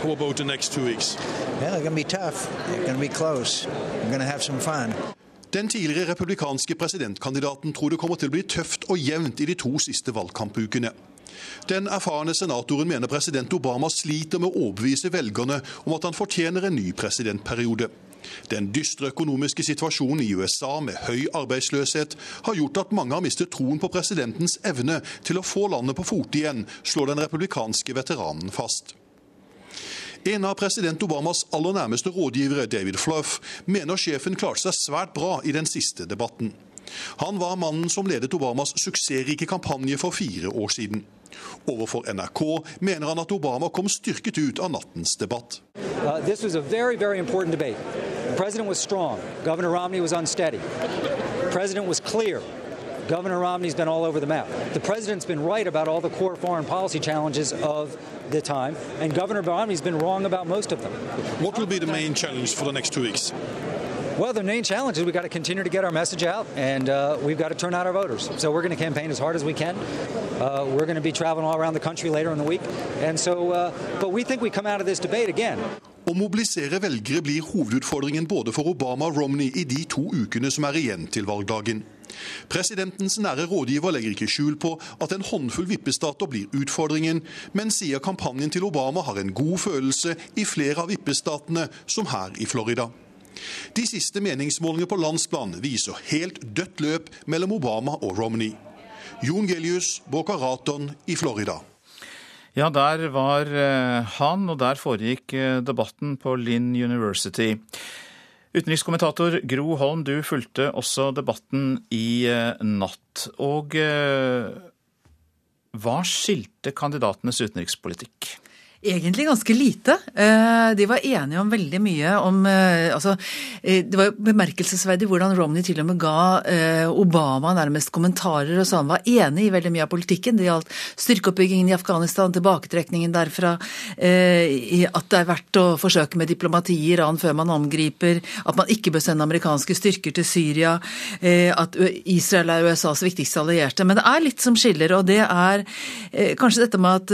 How about the next two weeks? Yeah, they're going to be tough. They're going to be close. We're going to have some fun. Den tidligere republikanske presidentkandidaten tror det kommer til å bli tøft og jevnt i de to siste valgkampukene. Den erfarne senatoren mener president Obama sliter med å overbevise velgerne om at han fortjener en ny presidentperiode. Den dystre økonomiske situasjonen i USA med høy arbeidsløshet har gjort at mange har mistet troen på presidentens evne til å få landet på fote igjen, slår den republikanske veteranen fast. En av president Obamas aller nærmeste rådgivere, David Fluff, mener sjefen klarte seg svært bra i den siste debatten. Han var mannen som ledet Obamas suksessrike kampanje for fire år siden. Overfor NRK mener han at Obama kom styrket ut av nattens debatt. Uh, very, very president was strong. Governor Romney was unsteady. President was clear. Governor Romney's been all over the map. The president's been right about all the core foreign policy challenges of the time, and Governor Romney's been wrong about most of them. What will be the main challenge for the next two weeks? Well, the main challenge is we've got to continue to get our message out, and uh, we've got to turn out our voters. So we're going to campaign as hard as we can. Uh, we're going to be traveling all around the country later in the week, and so, uh, but we think we come out of this debate again. Å mobilisere velgere blir hovedutfordringen både for Obama og Romney i de to ukene som er igjen til valgdagen. Presidentens nære rådgiver legger ikke skjul på at en håndfull vippestater blir utfordringen, men sier kampanjen til Obama har en god følelse i flere av vippestatene, som her i Florida. De siste meningsmålingene på landsplan viser helt dødt løp mellom Obama og Romney. Jon Gelius, Boca Raton i Florida. Ja, der var han, og der foregikk debatten på Lynn University. Utenrikskommentator Gro Holm, du fulgte også debatten i natt. Og hva skilte kandidatenes utenrikspolitikk? Egentlig ganske lite. De var enige om veldig mye om altså, Det var jo bemerkelsesverdig hvordan Romney til og med ga Obama nærmest kommentarer og sa han var enig i veldig mye av politikken. Det gjaldt styrkeoppbyggingen i Afghanistan, tilbaketrekningen derfra, at det er verdt å forsøke med diplomati i Iran før man omgriper, at man ikke bør sende amerikanske styrker til Syria, at Israel er USAs viktigste allierte. Men det er litt som skiller, og det er kanskje dette med at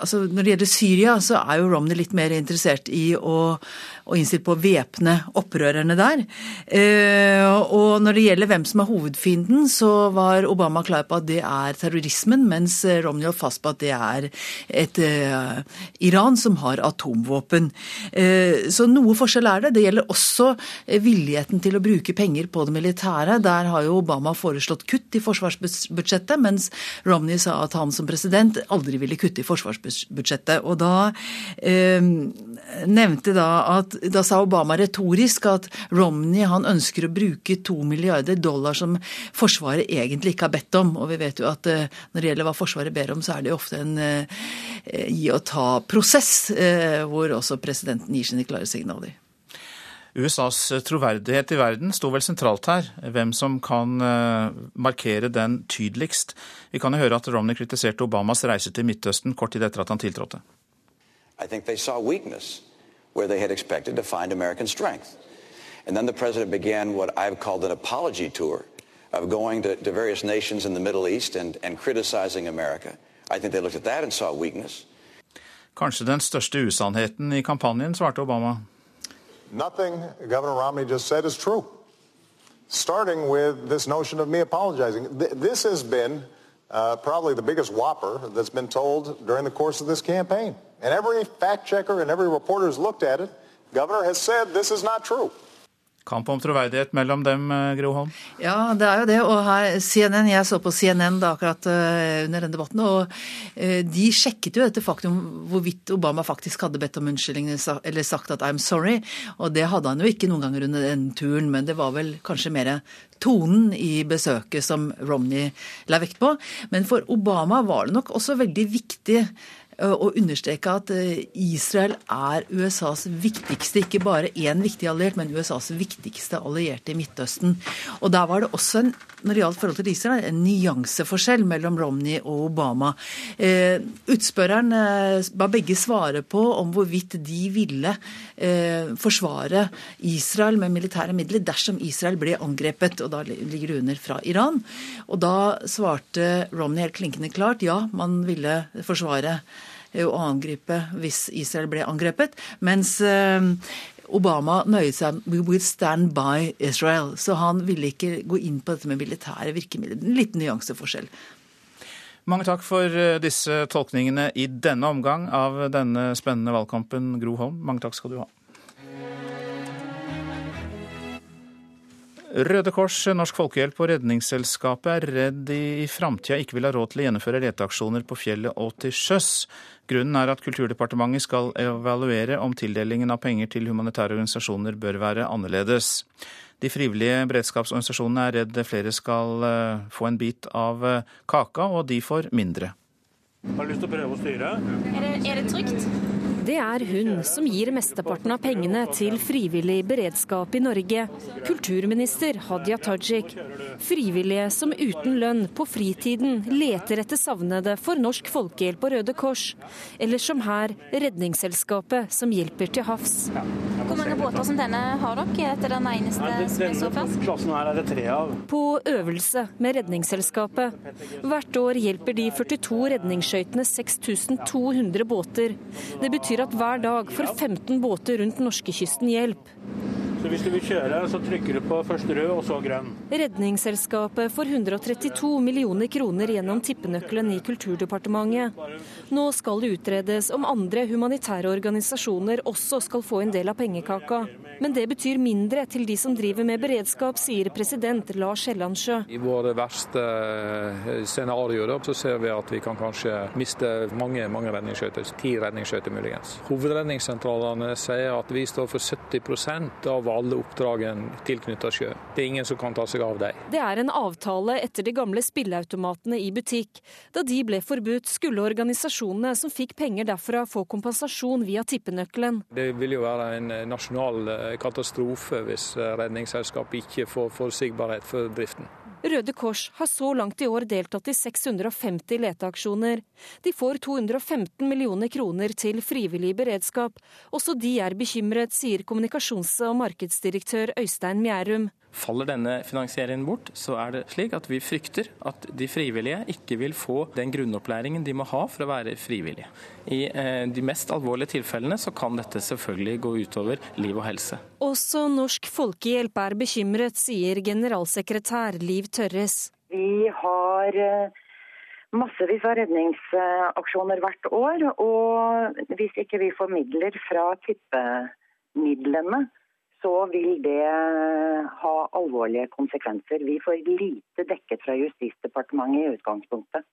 altså, når det gjelder Syria, så er jo Romney litt mer interessert i å, å innstilt på å væpne opprørerne der. Og når det gjelder hvem som er hovedfienden, så var Obama klar på at det er terrorismen, mens Romney holdt fast på at det er et uh, Iran som har atomvåpen. Uh, så noe forskjell er det. Det gjelder også villigheten til å bruke penger på det militære. Der har jo Obama foreslått kutt i forsvarsbudsjettet, mens Romney sa at han som president aldri ville kutte i forsvarsbudsjettet. Og da eh, nevnte da at da sa Obama retorisk at Romney han ønsker å bruke to milliarder dollar som Forsvaret egentlig ikke har bedt om. Og vi vet jo at eh, når det gjelder hva Forsvaret ber om, så er det jo ofte en eh, gi og ta-prosess, eh, hvor også presidenten gir sine klare signaler. USAs troverdighet i verden sto vel sentralt her, hvem som kan markere den tydeligst. Vi kan jo høre at Romney kritiserte Obamas reise til Midtøsten kort tid etter at han tiltrådte. I think they saw weakness where they had expected to find American strength. And then the president began what I've called an apology tour of going to, to various nations in the Middle East and, and criticizing America. I think they looked at that and saw weakness. Kanskje den største usannheten i kampanjen, svarte Obama. Nothing Governor Romney just said is true. Starting with this notion of me apologizing. This has been uh, probably the biggest whopper that's been told during the course of this campaign. And every fact checker and every reporter who's looked at it, Governor has said this is not true. Kamp om troverdighet mellom dem, Gro Holm? Ja, det er jo det. Og her, CNN, Jeg så på CNN da akkurat under den debatten, og de sjekket jo dette faktum hvorvidt Obama faktisk hadde bedt om unnskyldning eller sagt at 'I'm sorry'. Og det hadde han jo ikke noen ganger under den turen, men det var vel kanskje mer tonen i besøket som Romney la vekt på. Men for Obama var det nok også veldig viktig og understreke at Israel er USAs viktigste, ikke bare én viktig alliert, men USAs viktigste allierte i Midtøsten. Og der var det også en når det gjaldt forhold til Israel, en nyanseforskjell mellom Romney og Obama. Eh, utspørreren eh, ba begge svare på om hvorvidt de ville eh, forsvare Israel med militære midler dersom Israel ble angrepet, og da ligger det under fra Iran. Og da svarte Romney helt klinkende klart ja, man ville forsvare eh, å angripe hvis Israel ble angrepet. Mens eh, Obama nøyet seg with stand by Israel. Så han ville ikke gå inn på dette med militære virkemidler. En liten nyanseforskjell. Mange takk for eh, disse tolkningene i denne omgang av denne spennende valgkampen, Gro Holm. Mange takk skal du ha. Røde Kors, Norsk Folkehjelp og Redningsselskapet er redd de i framtida ikke vil ha råd til å gjennomføre leteaksjoner på fjellet og til sjøs. Grunnen er at Kulturdepartementet skal evaluere om tildelingen av penger til humanitære organisasjoner bør være annerledes. De frivillige beredskapsorganisasjonene er redd flere skal eh, få en bit av eh, kaka, og de får mindre. Har du lyst til å prøve å styre? Er det, er det trygt? Det er hun som gir mesteparten av pengene til frivillig beredskap i Norge, kulturminister Hadia Tajik. Frivillige som uten lønn på fritiden leter etter savnede for Norsk Folkehjelp og Røde Kors, eller som her Redningsselskapet som hjelper til havs. Hvor mange båter som denne har dere? Er den eneste som er så er av. På øvelse med Redningsselskapet. Hvert år hjelper de 42 redningsskøytene 6200 båter. Det betyr betyr at hver dag får 15 båter rundt norskekysten hjelp. Så hvis du vil kjøre, så trykker du på først rød og så grønn. Redningsselskapet får 132 millioner kroner gjennom tippenøkkelen i Kulturdepartementet. Nå skal det utredes om andre humanitære organisasjoner også skal få en del av pengekaka. Men det betyr mindre til de som driver med beredskap, sier president Lars Hellandsjø. I våre verste scenario scenarioer så ser vi at vi kan kanskje miste mange, mange redningsskøyter. Ti redningsskøyter muligens. Hovedredningssentralene sier at vi står for 70% av alle oppdragene tilknyttet sjø. Det er ingen som kan ta seg av dem. Det er en avtale etter de gamle spilleautomatene i butikk. Da de ble forbudt, skulle organisasjonene som fikk penger derfra få kompensasjon via tippenøkkelen. Det vil jo være en nasjonal eh, katastrofe hvis eh, Redningsselskapet ikke får forutsigbarhet for driften. Røde Kors har så langt i år deltatt i 650 leteaksjoner. De får 215 millioner kroner til frivillig beredskap. Også de er bekymret, sier kommunikasjons- og markedsdirektør Øystein Mjærum. Faller denne finansieringen bort, så er det slik at vi frykter at de frivillige ikke vil få den grunnopplæringen de må ha for å være frivillige. I eh, de mest alvorlige tilfellene så kan dette selvfølgelig gå utover liv og helse. Også Norsk Folkehjelp er bekymret, sier generalsekretær Liv Tørres. Vi har eh, massevis av redningsaksjoner hvert år, og hvis ikke vi får midler fra tippemidlene, så vil det ha alvorlige konsekvenser. Vi får lite dekket fra Justisdepartementet i utgangspunktet.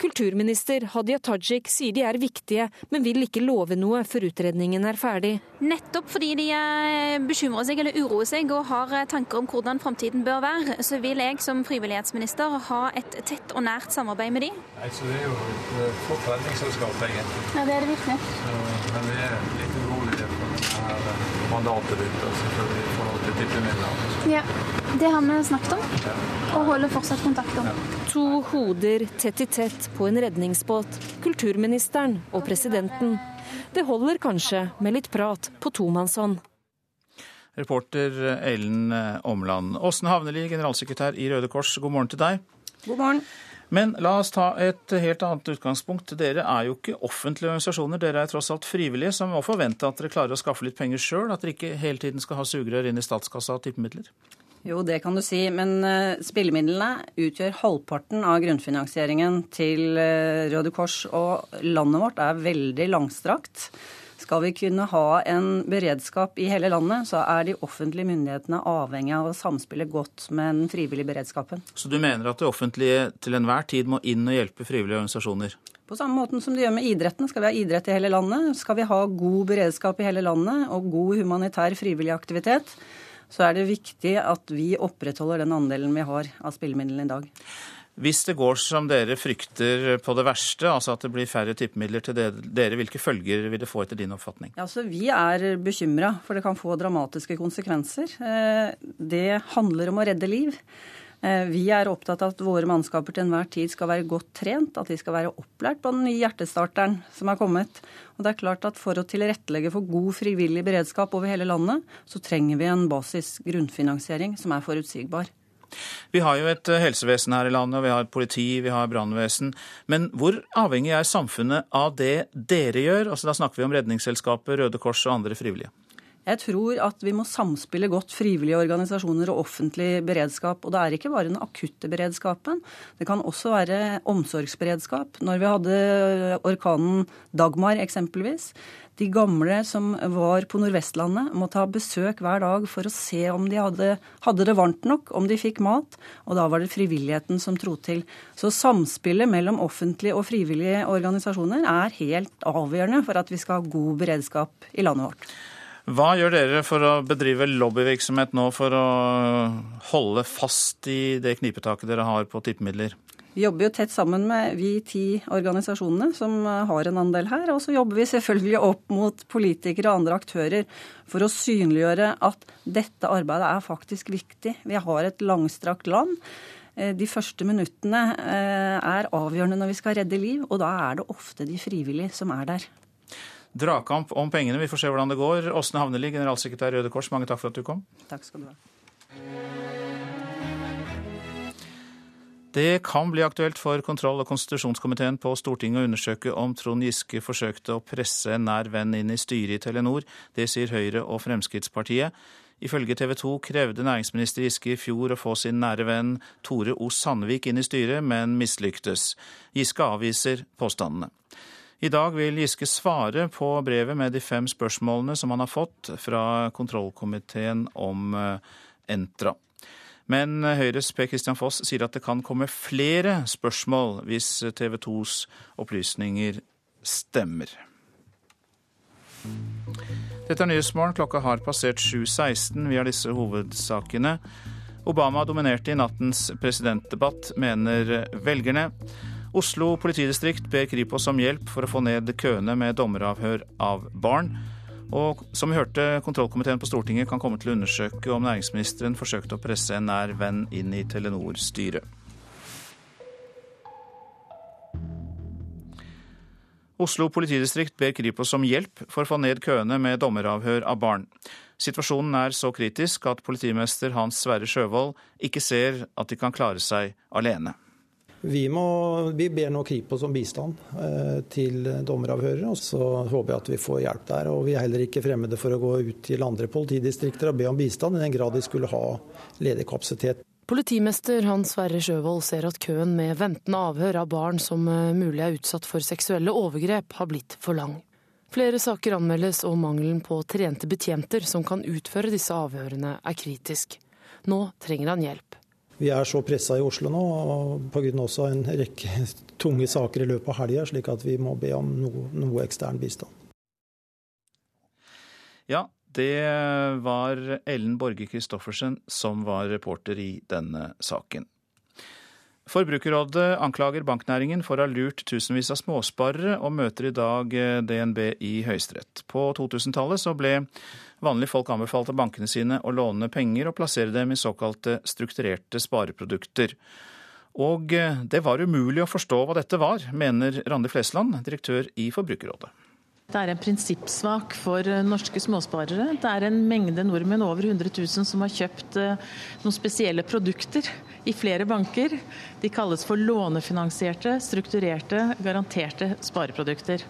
Kulturminister Hadia Tajik sier de er viktige, men vil ikke love noe før utredningen er ferdig. Nettopp fordi de eh, bekymrer seg eller uroer seg og har eh, tanker om hvordan framtiden bør være, så vil jeg som frivillighetsminister ha et tett og nært samarbeid med de. Nei, så Det er jo et eh, flott redningsselskap, egentlig. Ja, det er det virkelig. Så, men vi er litt mandatet ditt selvfølgelig i forhold til tippemidler. Ja, det har vi snakket om, og holder fortsatt kontakt om. To hoder tett i tett på en redningsbåt, kulturministeren og presidenten. Det holder kanskje med litt prat på tomannshånd. Reporter Ellen Omland. Åsne Havneli, generalsekretær i Røde Kors, god morgen til deg. God morgen. Men la oss ta et helt annet utgangspunkt. Dere er jo ikke offentlige organisasjoner, dere er tross alt frivillige, som må forvente at dere klarer å skaffe litt penger sjøl, at dere ikke hele tiden skal ha sugerør inn i statskassa av tippemidler? Jo, det kan du si, men uh, spillemidlene utgjør halvparten av grunnfinansieringen til uh, Røde Kors, og landet vårt er veldig langstrakt. Skal vi kunne ha en beredskap i hele landet, så er de offentlige myndighetene avhengig av å samspille godt med den frivillige beredskapen. Så du mener at det offentlige til enhver tid må inn og hjelpe frivillige organisasjoner? På samme måten som de gjør med idretten. Skal vi ha idrett i hele landet, skal vi ha god beredskap i hele landet og god humanitær frivillig aktivitet, så er det viktig at vi opprettholder den andelen vi har av spillemidlene i dag. Hvis det går som dere frykter på det verste, altså at det blir færre tippemidler til dere, hvilke følger vil det få etter din oppfatning? Altså, vi er bekymra, for det kan få dramatiske konsekvenser. Eh, det handler om å redde liv. Eh, vi er opptatt av at våre mannskaper til enhver tid skal være godt trent, at de skal være opplært på den nye hjertestarteren som er kommet. Og det er klart at For å tilrettelegge for god frivillig beredskap over hele landet, så trenger vi en basis grunnfinansiering som er forutsigbar. Vi har jo et eh, helsevesen her i landet, vi har et politi, vi har brannvesen. Men hvor avhengig er samfunnet av det dere gjør? Altså, da snakker vi om Redningsselskapet, Røde Kors og andre frivillige. Jeg tror at vi må samspille godt frivillige organisasjoner og offentlig beredskap. Og det er ikke bare den akutte beredskapen. Det kan også være omsorgsberedskap. Når vi hadde orkanen Dagmar eksempelvis, de gamle som var på Nordvestlandet, måtte ha besøk hver dag for å se om de hadde, hadde, det varmt nok, om de fikk mat. Og da var det frivilligheten som tro til. Så samspillet mellom offentlige og frivillige organisasjoner er helt avgjørende for at vi skal ha god beredskap i landet vårt. Hva gjør dere for å bedrive lobbyvirksomhet nå for å holde fast i det knipetaket dere har på tippemidler? Vi jobber jo tett sammen med vi ti organisasjonene som har en andel her. Og så jobber vi selvfølgelig opp mot politikere og andre aktører for å synliggjøre at dette arbeidet er faktisk viktig. Vi har et langstrakt land. Eh, de første minuttene eh, er avgjørende når vi skal redde liv, og da er det ofte de frivillige som er der. Dragkamp om pengene, vi får se hvordan det går. Åsne Havneli, generalsekretær Røde Kors, mange takk for at du kom. Takk skal du ha. Det kan bli aktuelt for kontroll- og konstitusjonskomiteen på Stortinget å undersøke om Trond Giske forsøkte å presse en nær venn inn i styret i Telenor. Det sier Høyre og Fremskrittspartiet. Ifølge TV 2 krevde næringsminister Giske i fjor å få sin nære venn Tore O. Sandvik inn i styret, men mislyktes. Giske avviser påstandene. I dag vil Giske svare på brevet med de fem spørsmålene som han har fått fra kontrollkomiteen om eh, Entra. Men Høyres Per Christian Foss sier at det kan komme flere spørsmål hvis TV 2s opplysninger stemmer. Dette er Nyhetsmorgen. Klokka har passert 7.16. Vi har disse hovedsakene. Obama dominerte i nattens presidentdebatt, mener velgerne. Oslo politidistrikt ber Kripos om hjelp for å få ned køene med dommeravhør av barn. Og som vi hørte, kontrollkomiteen på Stortinget kan komme til å undersøke om næringsministeren forsøkte å presse en nær venn inn i Telenor-styret. Oslo politidistrikt ber Kripos om hjelp for å få ned køene med dommeravhør av barn. Situasjonen er så kritisk at politimester Hans Sverre Sjøvold ikke ser at de kan klare seg alene. Vi, må, vi, ber nå Kripos om bistand eh, til dommeravhørere, og så håper jeg at vi får hjelp der. Og Vi er heller ikke fremmede for å gå ut til andre politidistrikter og be om bistand, i den grad de skulle ha ledig kapasitet. Politimester Hans Sverre Sjøvold ser at køen med ventende avhør av barn som eh, mulig er utsatt for seksuelle overgrep, har blitt for lang. Flere saker anmeldes, og mangelen på trente betjenter som kan utføre disse avhørene, er kritisk. Nå trenger han hjelp. Vi er så pressa i Oslo nå pga. også en rekke tunge saker i løpet av helga, slik at vi må be om noe, noe ekstern bistand. Ja, det var Ellen Borge Christoffersen som var reporter i denne saken. Forbrukerrådet anklager banknæringen for å ha lurt tusenvis av småsparere, og møter i dag DNB i Høyesterett. På 2000-tallet så ble Vanlige folk anbefalte bankene sine å låne penger og plassere dem i såkalte strukturerte spareprodukter. Og eh, det var umulig å forstå hva dette var, mener Randi Flesland, direktør i Forbrukerrådet. Det er en prinsippsvak for eh, norske småsparere. Det er en mengde nordmenn, over 100 000, som har kjøpt eh, noen spesielle produkter i flere banker. De kalles for lånefinansierte, strukturerte, garanterte spareprodukter.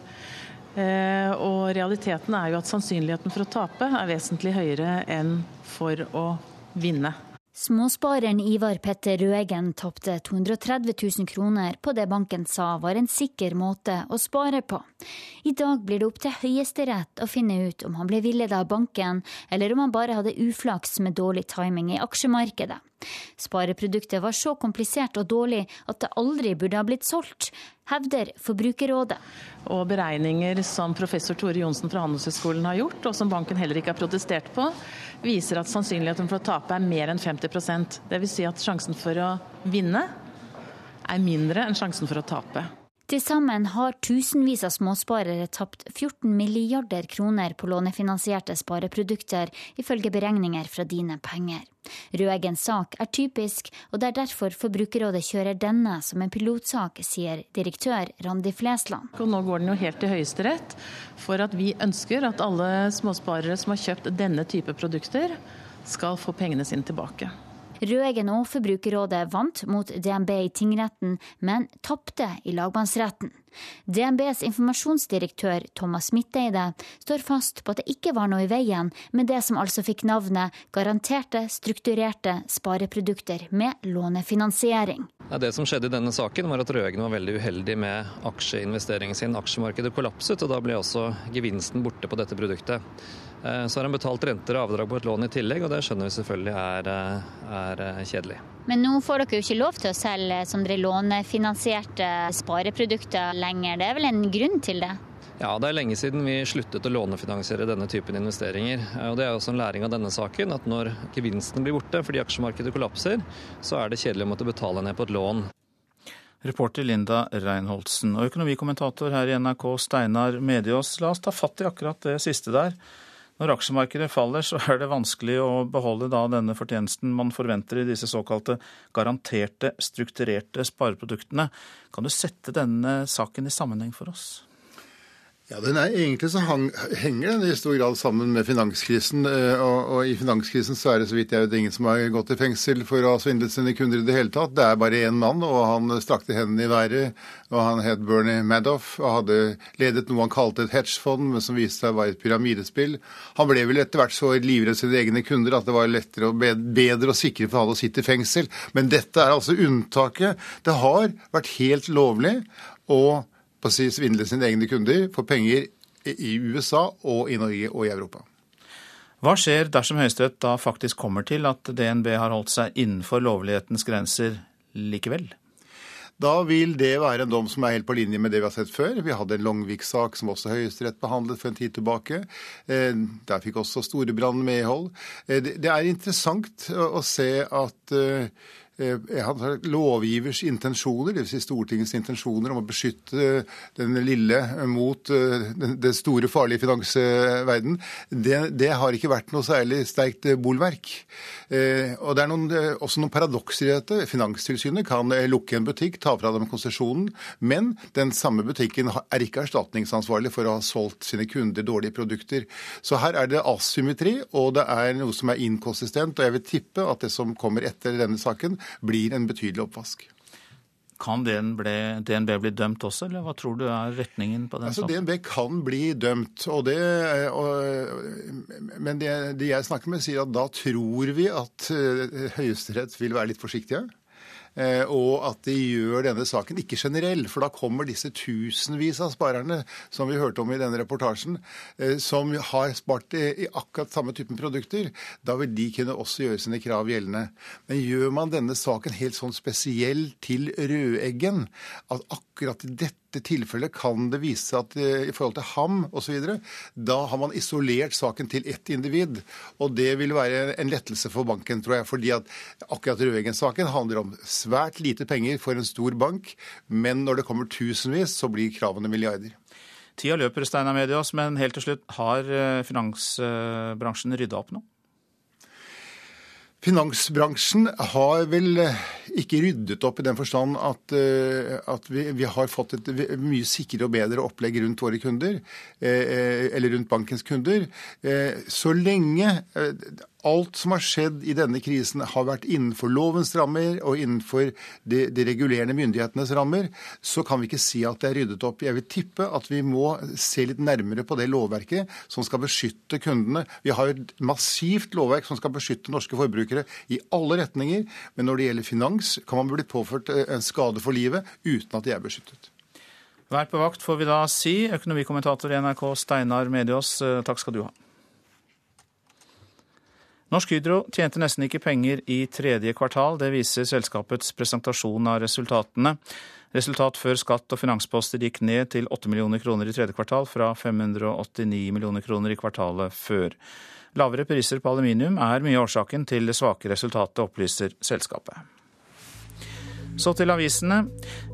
Eh, og realiteten er jo at sannsynligheten for å tape er vesentlig høyere enn for å vinne. Småspareren Ivar Petter Røegen tapte 230 000 kroner på det banken sa var en sikker måte å spare på. I dag blir det opp til Høyesterett å finne ut om han ble villedet av banken, eller om han bare hadde uflaks med dårlig timing i aksjemarkedet. Spareproduktet var så komplisert og dårlig at det aldri burde ha blitt solgt, hevder Forbrukerrådet. Og beregninger som professor Tore Johnsen fra Handelshøyskolen har gjort, og som banken heller ikke har protestert på, viser at sannsynligheten for å tape er mer enn 50% Dvs. Si at sjansen for å vinne er mindre enn sjansen for å tape. Til sammen har tusenvis av småsparere tapt 14 milliarder kroner på lånefinansierte spareprodukter, ifølge beregninger fra Dine Penger. Røeggens sak er typisk, og det er derfor Forbrukerrådet kjører denne som en pilotsak, sier direktør Randi Flesland. Og nå går den jo helt til Høyesterett, for at vi ønsker at alle småsparere som har kjøpt denne type produkter, skal få pengene sine tilbake. Røeggen og Forbrukerrådet vant mot DNB i tingretten, men tapte i lagmannsretten. DNBs informasjonsdirektør Thomas Midteide står fast på at det ikke var noe i veien med det som altså fikk navnet garanterte, strukturerte spareprodukter med lånefinansiering. Det som skjedde i denne saken var at Røeggen var veldig uheldig med aksjeinvesteringen sin. Aksjemarkedet kollapset, og da ble også gevinsten borte på dette produktet. Eh, så har han betalt renter og avdrag på et lån i tillegg, og det skjønner vi selvfølgelig er, eh, er eh, kjedelig. Men nå får dere jo ikke lov til å selge som dere lånefinansierte spareprodukter lenger. Det er vel en grunn til det? Ja, det er lenge siden vi sluttet å lånefinansiere denne typen investeringer. Og Det er også en læring av denne saken, at når gevinsten blir borte fordi aksjemarkedet kollapser, så er det kjedelig å måtte betale ned på et lån. Reporter Linda Reinholdsen og økonomikommentator her i NRK Steinar Mediås. La oss ta fatt i akkurat det siste der. Når aksjemarkedet faller, så er det vanskelig å beholde da denne fortjenesten man forventer i disse såkalte garanterte, strukturerte spareproduktene. Kan du sette denne saken i sammenheng for oss? Ja, den er, Egentlig så hang, henger den i stor grad sammen med finanskrisen. Eh, og, og, I finanskrisen så er det så vidt jeg vet ingen som har gått i fengsel for å ha svindlet sine kunder i det hele tatt. Det er bare én mann, og han strakte hendene i været. og Han het Bernie Madoff og hadde ledet noe han kalte et hedgefond, men som viste seg å være et pyramidespill. Han ble vel etter hvert så livredd sine egne kunder at det var lettere og bedre og sikrere for han å sitte i fengsel. Men dette er altså unntaket. Det har vært helt lovlig. og å si svindle sine egne kunder for penger i USA og i Norge og i Europa. Hva skjer dersom Høyesterett da faktisk kommer til at DNB har holdt seg innenfor lovlighetens grenser likevel? Da vil det være en dom som er helt på linje med det vi har sett før. Vi hadde en Longvik-sak som også Høyesterett behandlet for en tid tilbake. Eh, der fikk også Storebrand medhold. Eh, det er interessant å se at eh, lovgivers intensjoner, dvs. Si Stortingets intensjoner om å beskytte den lille mot eh, den store, farlige finansverden, det, det har ikke vært noe særlig sterkt bolverk. Eh, og Det er noen, også noen paradokser i dette. Finanstilsynet kan lukke en butikk, ta fra dem konsesjonen, men den samme butikken er ikke erstatningsansvarlig for å ha solgt sine kunder dårlige produkter. Så her er det asymmetri, og det er noe som er inkonsistent. Og jeg vil tippe at det som kommer etter denne saken, blir en betydelig oppvask. Kan DNB, DNB, bli dømt også, eller hva tror du er retningen på den altså, saken? DNB kan bli dømt, og det, og, men det, de jeg snakker med, sier at da tror vi at eh, Høyesterett vil være litt forsiktige. Eh, og at de gjør denne saken ikke generell. For da kommer disse tusenvis av sparerne som vi hørte om i denne reportasjen, eh, som har spart i akkurat samme typen produkter. Da vil de kunne også gjøre sine krav gjeldende. Men gjør man denne saken helt sånn spesiell til Rødeggen, at akkurat i dette dette tilfellet kan det vise at eh, i forhold til ham osv., da har man isolert saken til ett individ. Og det vil være en lettelse for banken, tror jeg. fordi at akkurat Røeggen-saken handler om svært lite penger for en stor bank, men når det kommer tusenvis, så blir kravene milliarder. Tida løper, Steinar Medias, men helt til slutt, har eh, finansbransjen rydda opp nå? Finansbransjen har vel eh, ikke ryddet opp i den forstand at, eh, at vi, vi, har fått et mye sikrere og bedre opplegg rundt våre kunder, eh, eller rundt bankens kunder. Så lenge alt som har skjedd i denne krisen har vært innenfor lovens rammer og innenfor de, de, regulerende myndighetenes rammer, så kan vi ikke si at det er ryddet opp. Jeg vil tippe at vi må se litt nærmere på det lovverket som skal beskytte kundene. Vi har et massivt lovverk som skal beskytte norske forbrukere i alle retninger. Men når det gjelder finans, kan man bli påført eh, en skade for livet uten at de er beskyttet. Vær på vakt, får vi da si. Økonomikommentator i NRK Steinar Mediås, eh, takk skal du ha. Norsk Hydro tjente nesten ikke penger i tredje kvartal. Det viser selskapets presentasjon av resultatene. Resultat før skatt og finansposter gikk ned til 8 millioner kroner i tredje kvartal, fra 589 millioner kroner i kvartalet før. Lavere priser på aluminium er mye årsaken til det svake resultatet, opplyser selskapet. Så til avisene.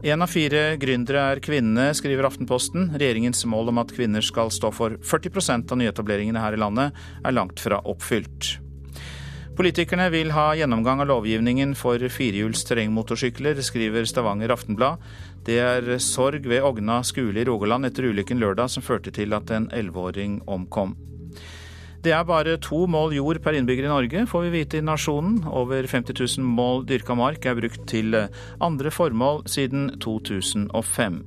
Én av fire gründere er kvinne, skriver Aftenposten. Regjeringens mål om at kvinner skal stå for 40% av nyetableringene her i landet, er langt fra oppfylt. Politikerne vil ha gjennomgang av lovgivningen for firehjuls terrengmotorsykler, skriver Stavanger Aftenblad. Det er sorg ved Ogna skole i Rogaland etter ulykken lørdag som førte til at en elleveåring omkom. Det er bare to mål jord per innbygger i Norge, får vi vite i Nasjonen. Over 50 000 mål dyrka mark er brukt til andre formål siden 2005.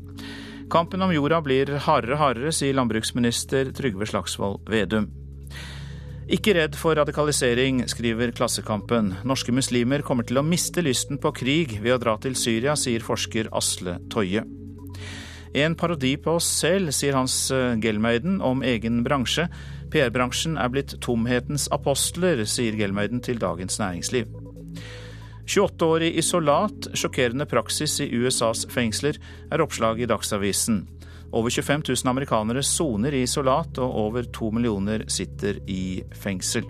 Kampen om jorda blir hardere og hardere, sier landbruksminister Trygve Slagsvold Vedum. Ikke redd for radikalisering, skriver Klassekampen. Norske muslimer kommer til å miste lysten på krig ved å dra til Syria, sier forsker Asle Toje. En parodi på oss selv, sier Hans Gelmeiden om egen bransje. PR-bransjen er blitt tomhetens apostler, sier Gelmeiden til Dagens Næringsliv. 28-årig isolat, sjokkerende praksis i USAs fengsler, er oppslag i Dagsavisen. Over 25 000 amerikanere soner i isolat, og over to millioner sitter i fengsel.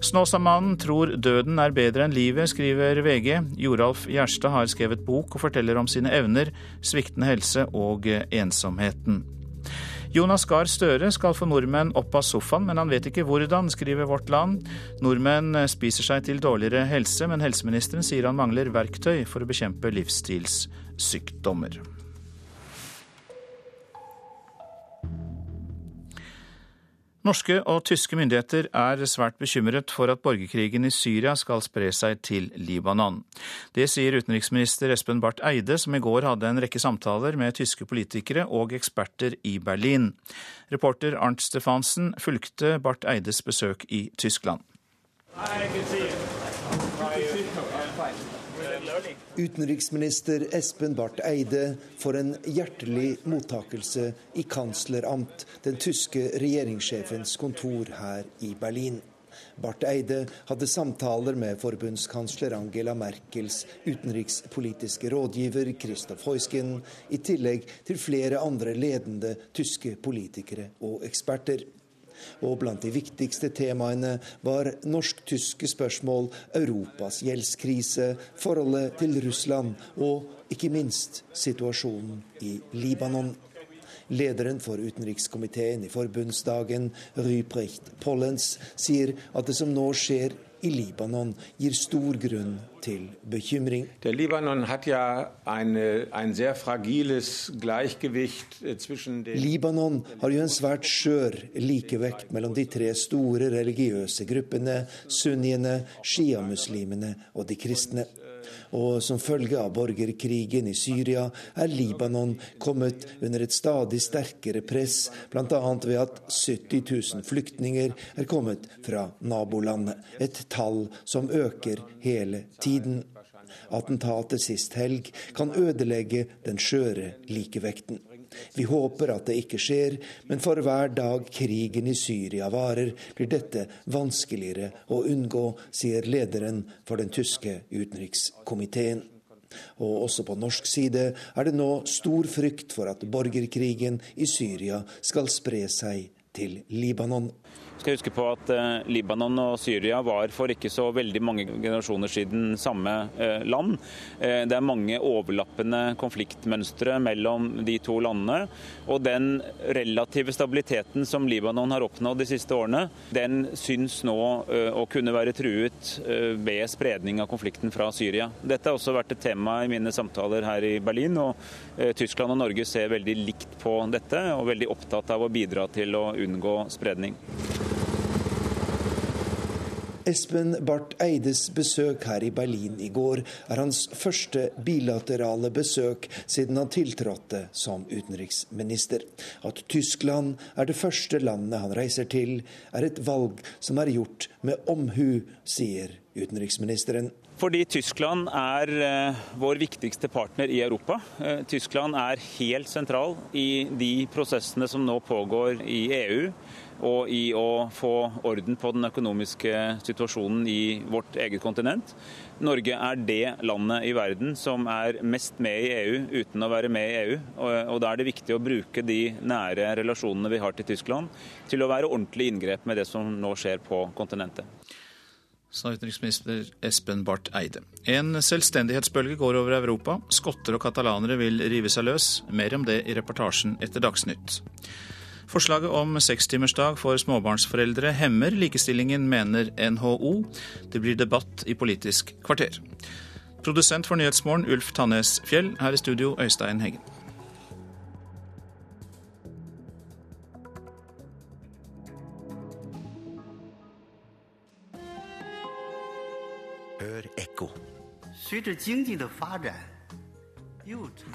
Snåsamannen tror døden er bedre enn livet, skriver VG. Joralf Gjerstad har skrevet bok og forteller om sine evner, sviktende helse og ensomheten. Jonas Gahr Støre skal få nordmenn opp av sofaen, men han vet ikke hvordan, skriver Vårt Land. Nordmenn spiser seg til dårligere helse, men helseministeren sier han mangler verktøy for å bekjempe livsstilssykdommer. Norske og tyske myndigheter er svært bekymret for at borgerkrigen i Syria skal spre seg til Libanon. Det sier utenriksminister Espen Barth Eide, som i går hadde en rekke samtaler med tyske politikere og eksperter i Berlin. Reporter Arnt Stefansen fulgte Barth Eides besøk i Tyskland. Utenriksminister Espen Barth Eide får en hjertelig mottakelse i kansleramt, den tyske regjeringssjefens kontor her i Berlin. Barth Eide hadde samtaler med forbundskansler Angela Merkels utenrikspolitiske rådgiver Christoph Heusken, i tillegg til flere andre ledende tyske politikere og eksperter. Og blant de viktigste temaene var norsk-tyske spørsmål, Europas gjeldskrise, forholdet til Russland og ikke minst situasjonen i Libanon. Lederen for utenrikskomiteen i forbundsdagen, Ryprecht Pollens, sier at det som nå skjer i Libanon gir stor grunn til bekymring. Der Libanon hat ja eine, ein sehr fragiles Gleichgewicht zwischen den Libanon har jo en svært skjør likevekt mellom de tre store religiøse gruppene, sunniene, sjiamuslimene og de kristne. Og som følge av borgerkrigen i Syria er Libanon kommet under et stadig sterkere press, bl.a. ved at 70 000 flyktninger er kommet fra nabolandet. Et tall som øker hele tiden. Attentatet sist helg kan ødelegge den skjøre likevekten. Vi håper at det ikke skjer, men for hver dag krigen i Syria varer, blir dette vanskeligere å unngå, sier lederen for den tyske utenrikskomiteen. Og også på norsk side er det nå stor frykt for at borgerkrigen i Syria skal spre seg til Libanon skal huske på at eh, Libanon og Syria var for ikke så veldig mange generasjoner siden samme eh, land. Eh, det er mange overlappende konfliktmønstre mellom de to landene. Og den relative stabiliteten som Libanon har oppnådd de siste årene, den syns nå å kunne være truet ved spredning av konflikten fra Syria. Dette har også vært et tema i mine samtaler her i Berlin, og Tyskland og Norge ser veldig likt på dette og veldig opptatt av å bidra til å unngå spredning. Espen Barth Eides besøk her i Berlin i går er hans første bilaterale besøk siden han tiltrådte som utenriksminister. At Tyskland er det første landet han reiser til, er et valg som er gjort med omhu, sier utenriksministeren. Fordi Tyskland er uh, vår viktigste partner i Europa. Uh, Tyskland er helt sentral i de prosessene som nå pågår i EU og i å få orden på den økonomiske situasjonen i vårt eget kontinent. Norge er det landet i verden som er mest med i EU uten å være med i EU. Og, Da er det viktig å bruke de nære relasjonene vi har til Tyskland, til å være ordentlig inngrep med det som nå skjer på kontinentet. sa utenriksminister Espen Barth Eide. En selvstendighetsbølge går over Europa. Skotter og katalanere vil rive seg løs. Mer om det i reportasjen etter Dagsnytt. Forslaget om sekstimersdag for småbarnsforeldre hemmer likestillingen, mener NHO. Det blir debatt i Politisk kvarter. Produsent for Nyhetsmorgen Ulf Tannes Fjell. Her i studio Øystein Heggen. Hør ekko.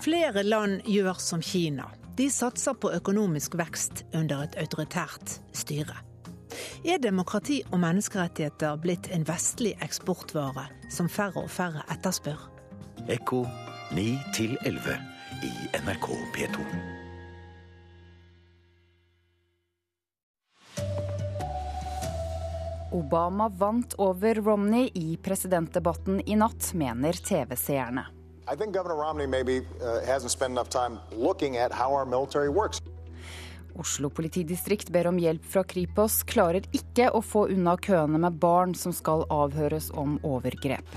Flere land gjør som Kina. De satser på økonomisk vekst under et autoritært styre. Er demokrati og menneskerettigheter blitt en vestlig eksportvare som færre og færre etterspør? Ekko 9 11 i NRK P2. Obama vant over Romney i presidentdebatten i natt, mener TV-seerne. I think Governor Romney maybe uh, hasn't spent enough time looking at how our military works. Oslo politidistrikt ber om hjelp fra Kripos, klarer ikke å få unna køene med barn som skal avhøres om overgrep.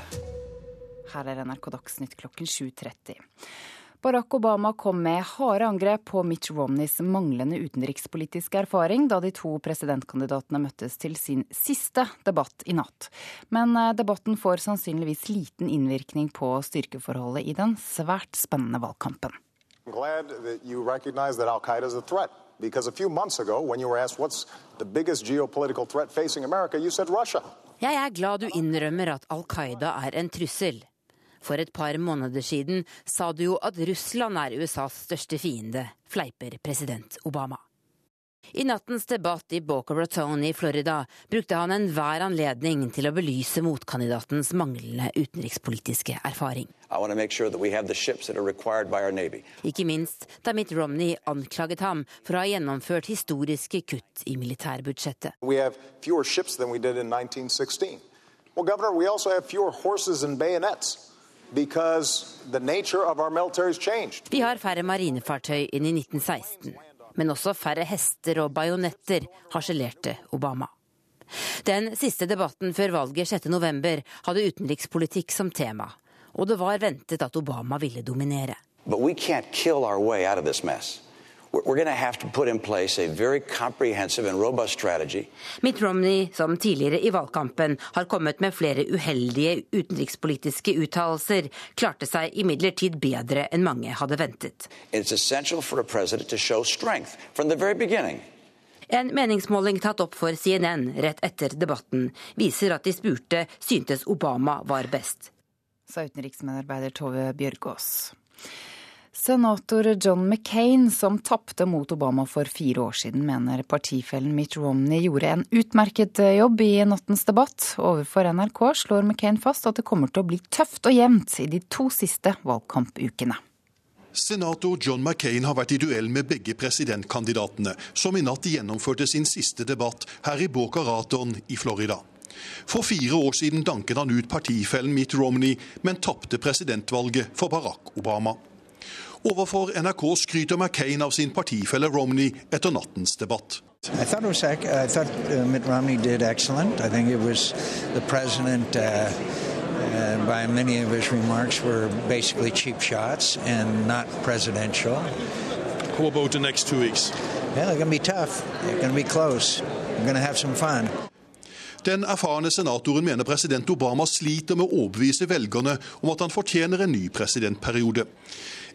Her er NRK Dagsnytt klokken 7.30. Barack Obama kom med harde angrep på Mitch Romneys manglende utenrikspolitiske erfaring da de to presidentkandidatene møttes til sin siste debatt i natt. Men eh, debatten får sannsynligvis liten innvirkning på styrkeforholdet i den svært spennende valgkampen. I'm glad that you recognize that Al Qaeda is a threat. Because a few months ago, when you were asked what's the biggest geopolitical threat facing America, you said Russia. Jeg er glad du innrømmer at Al Qaida er en trussel. For et par måneder siden sa du jo at Russland er USAs største fiende, fleiper president Obama. I nattens debatt i Boca Raton i Florida brukte han enhver anledning til å belyse motkandidatens manglende utenrikspolitiske erfaring. Sure Ikke minst da Mitt Romney anklaget ham for å ha gjennomført historiske kutt i militærbudsjettet. Vi har fewer ships enn we did in 1916. Well, Governor, we also have fewer horses and bayonets. Vi har færre marinefartøy enn i 1916, men også færre hester og bajonetter, harselerte Obama. Den siste debatten før valget 6.11 hadde utenrikspolitikk som tema, og det var ventet at Obama ville dominere. But we can't kill our way out of this mess. We're going to have to put in place a very comprehensive and robust strategy. Mitt Romney, som tidligere i valgkampen har kommet med flere uheldige utenrikspolitiske uttalelser, klarte seg imidlertid bedre enn mange hadde ventet. It's essential for a president to show strength from the very beginning. En meningsmåling tatt opp for CNN rett etter debatten viser at de spurte syntes Obama var best. Sa utenriksmedarbeider Tove Bjørgaas. Senator John McCain, som tapte mot Obama for fire år siden, mener partifellen Mitt Romney gjorde en utmerket eh, jobb i nattens debatt. Overfor NRK slår McCain fast at det kommer til å bli tøft og jevnt i de to siste valgkampukene. Senator John McCain har vært i duell med begge presidentkandidatene, som i natt gjennomførte sin siste debatt her i Boca Raton i Florida. For fire år siden danket han ut partifellen Mitt Romney, men tapte presidentvalget for Barack Obama. Overfor NRK skryter McCain av sin partifelle Romney etter nattens debatt. I thought it was. I thought uh, Mitt Romney did excellent. I think it was the president. Uh, uh, by many of his remarks were basically cheap shots and not presidential. How about the next two weeks? Yeah, they're going to be tough. They're going to be close. We're going to have some fun. Den erfarne senatoren mener president Obama sliter med å overbevise velgerne om at han fortjener en ny presidentperiode.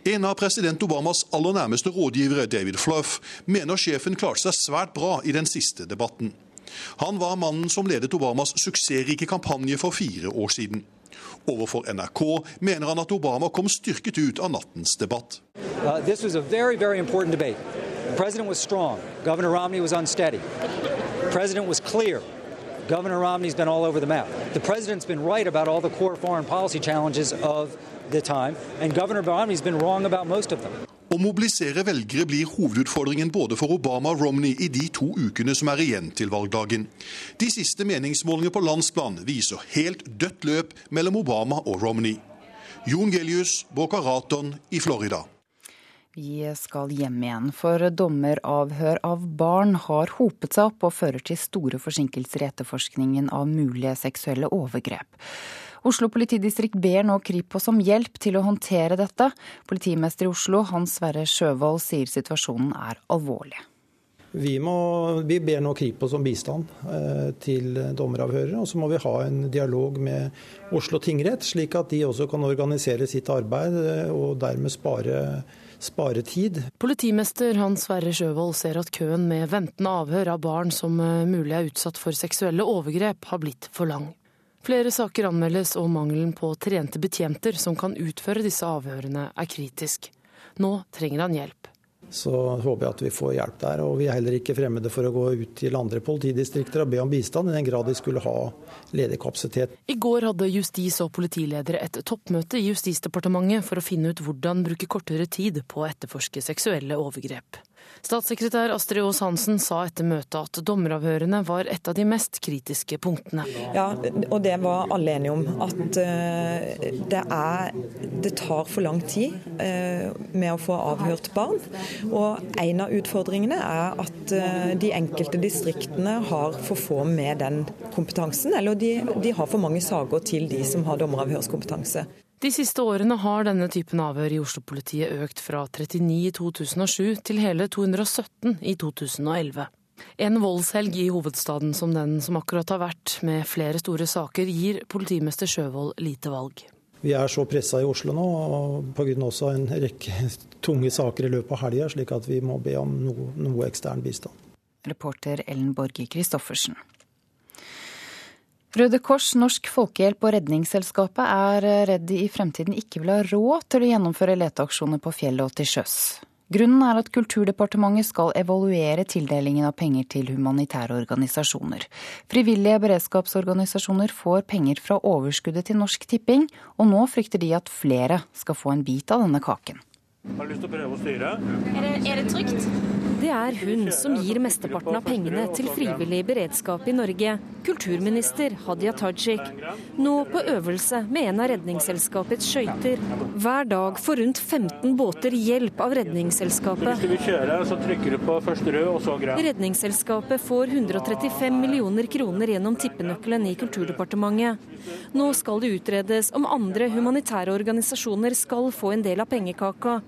En av president Obamas aller nærmeste rådgivere, David Fluff, mener sjefen klarte seg svært bra i den siste debatten. Han var mannen som ledet Obamas suksessrike kampanje for fire år siden. Overfor NRK mener han at Obama kom styrket ut av nattens debatt. Uh, very, very president was strong. Governor Romney was unsteady. President was clear. Governor Romney's been all over the map. The president's been right about all the core foreign policy challenges of the time, and Governor Romney's been wrong about most of them. Å mobilisere velgere blir hovedutfordringen både for Obama og Romney i de to ukene som er igjen til valgdagen. De siste meningsmålingene på landsplan viser helt dødt løp mellom Obama og Romney. Jon Gelius, Boca Raton i Florida. Vi skal hjem igjen, for dommeravhør av barn har hopet seg opp og fører til store forsinkelser i etterforskningen av mulige seksuelle overgrep. Oslo politidistrikt ber nå Kripos om hjelp til å håndtere dette. Politimester i Oslo, Hans Sverre Sjøvold, sier situasjonen er alvorlig. Vi, må, vi ber nå Kripos om bistand eh, til dommeravhørere. Og så må vi ha en dialog med Oslo tingrett, slik at de også kan organisere sitt arbeid eh, og dermed spare, spare tid. Politimester Hans Sverre Sjøvold ser at køen med ventende avhør av barn som eh, mulig er utsatt for seksuelle overgrep, har blitt for lang. Flere saker anmeldes, og mangelen på trente betjenter som kan utføre disse avhørene, er kritisk. Nå trenger han hjelp så håper jeg at vi får hjelp der. Og vi er heller ikke fremmede for å gå ut til andre politidistrikter og be om bistand, i den grad de skulle ha ledig kapasitet. I går hadde justis- og politiledere et toppmøte i Justisdepartementet for å finne ut hvordan bruke kortere tid på å etterforske seksuelle overgrep. Statssekretær Astrid Aas Hansen sa etter møtet at dommeravhørene var et av de mest kritiske punktene. Ja, og det var alle enige om. At eh, det, er, det tar for lang tid eh, med å få avhørt barn. Og en av utfordringene er at eh, de enkelte distriktene har for få med den kompetansen. Eller de, de har for mange saker til de som har dommeravhørskompetanse. De siste årene har denne typen avhør i Oslo-politiet økt fra 39 i 2007 til hele 217 i 2011. En voldshelg i hovedstaden som den som akkurat har vært, med flere store saker, gir politimester Sjøvold lite valg. Vi er så pressa i Oslo nå, pga. også en rekke tunge saker i løpet av helga, slik at vi må be om noe, noe ekstern bistand. Reporter Ellen Borge Christoffersen. Røde Kors, Norsk Folkehjelp og Redningsselskapet er redd de i fremtiden ikke vil ha råd til å gjennomføre leteaksjoner på fjellet og til sjøs. Grunnen er at Kulturdepartementet skal evaluere tildelingen av penger til humanitære organisasjoner. Frivillige beredskapsorganisasjoner får penger fra overskuddet til Norsk Tipping, og nå frykter de at flere skal få en bit av denne kaken. Har du lyst til å prøve å styre? Er det, er det trygt? Det er hun som gir mesteparten av pengene til frivillig beredskap i Norge, kulturminister Hadia Tajik. Nå på øvelse med en av Redningsselskapets skøyter. Hver dag får rundt 15 båter hjelp av Redningsselskapet. Redningsselskapet får 135 millioner kroner gjennom tippenøkkelen i Kulturdepartementet. Nå skal det utredes om andre humanitære organisasjoner skal få en del av pengekaka.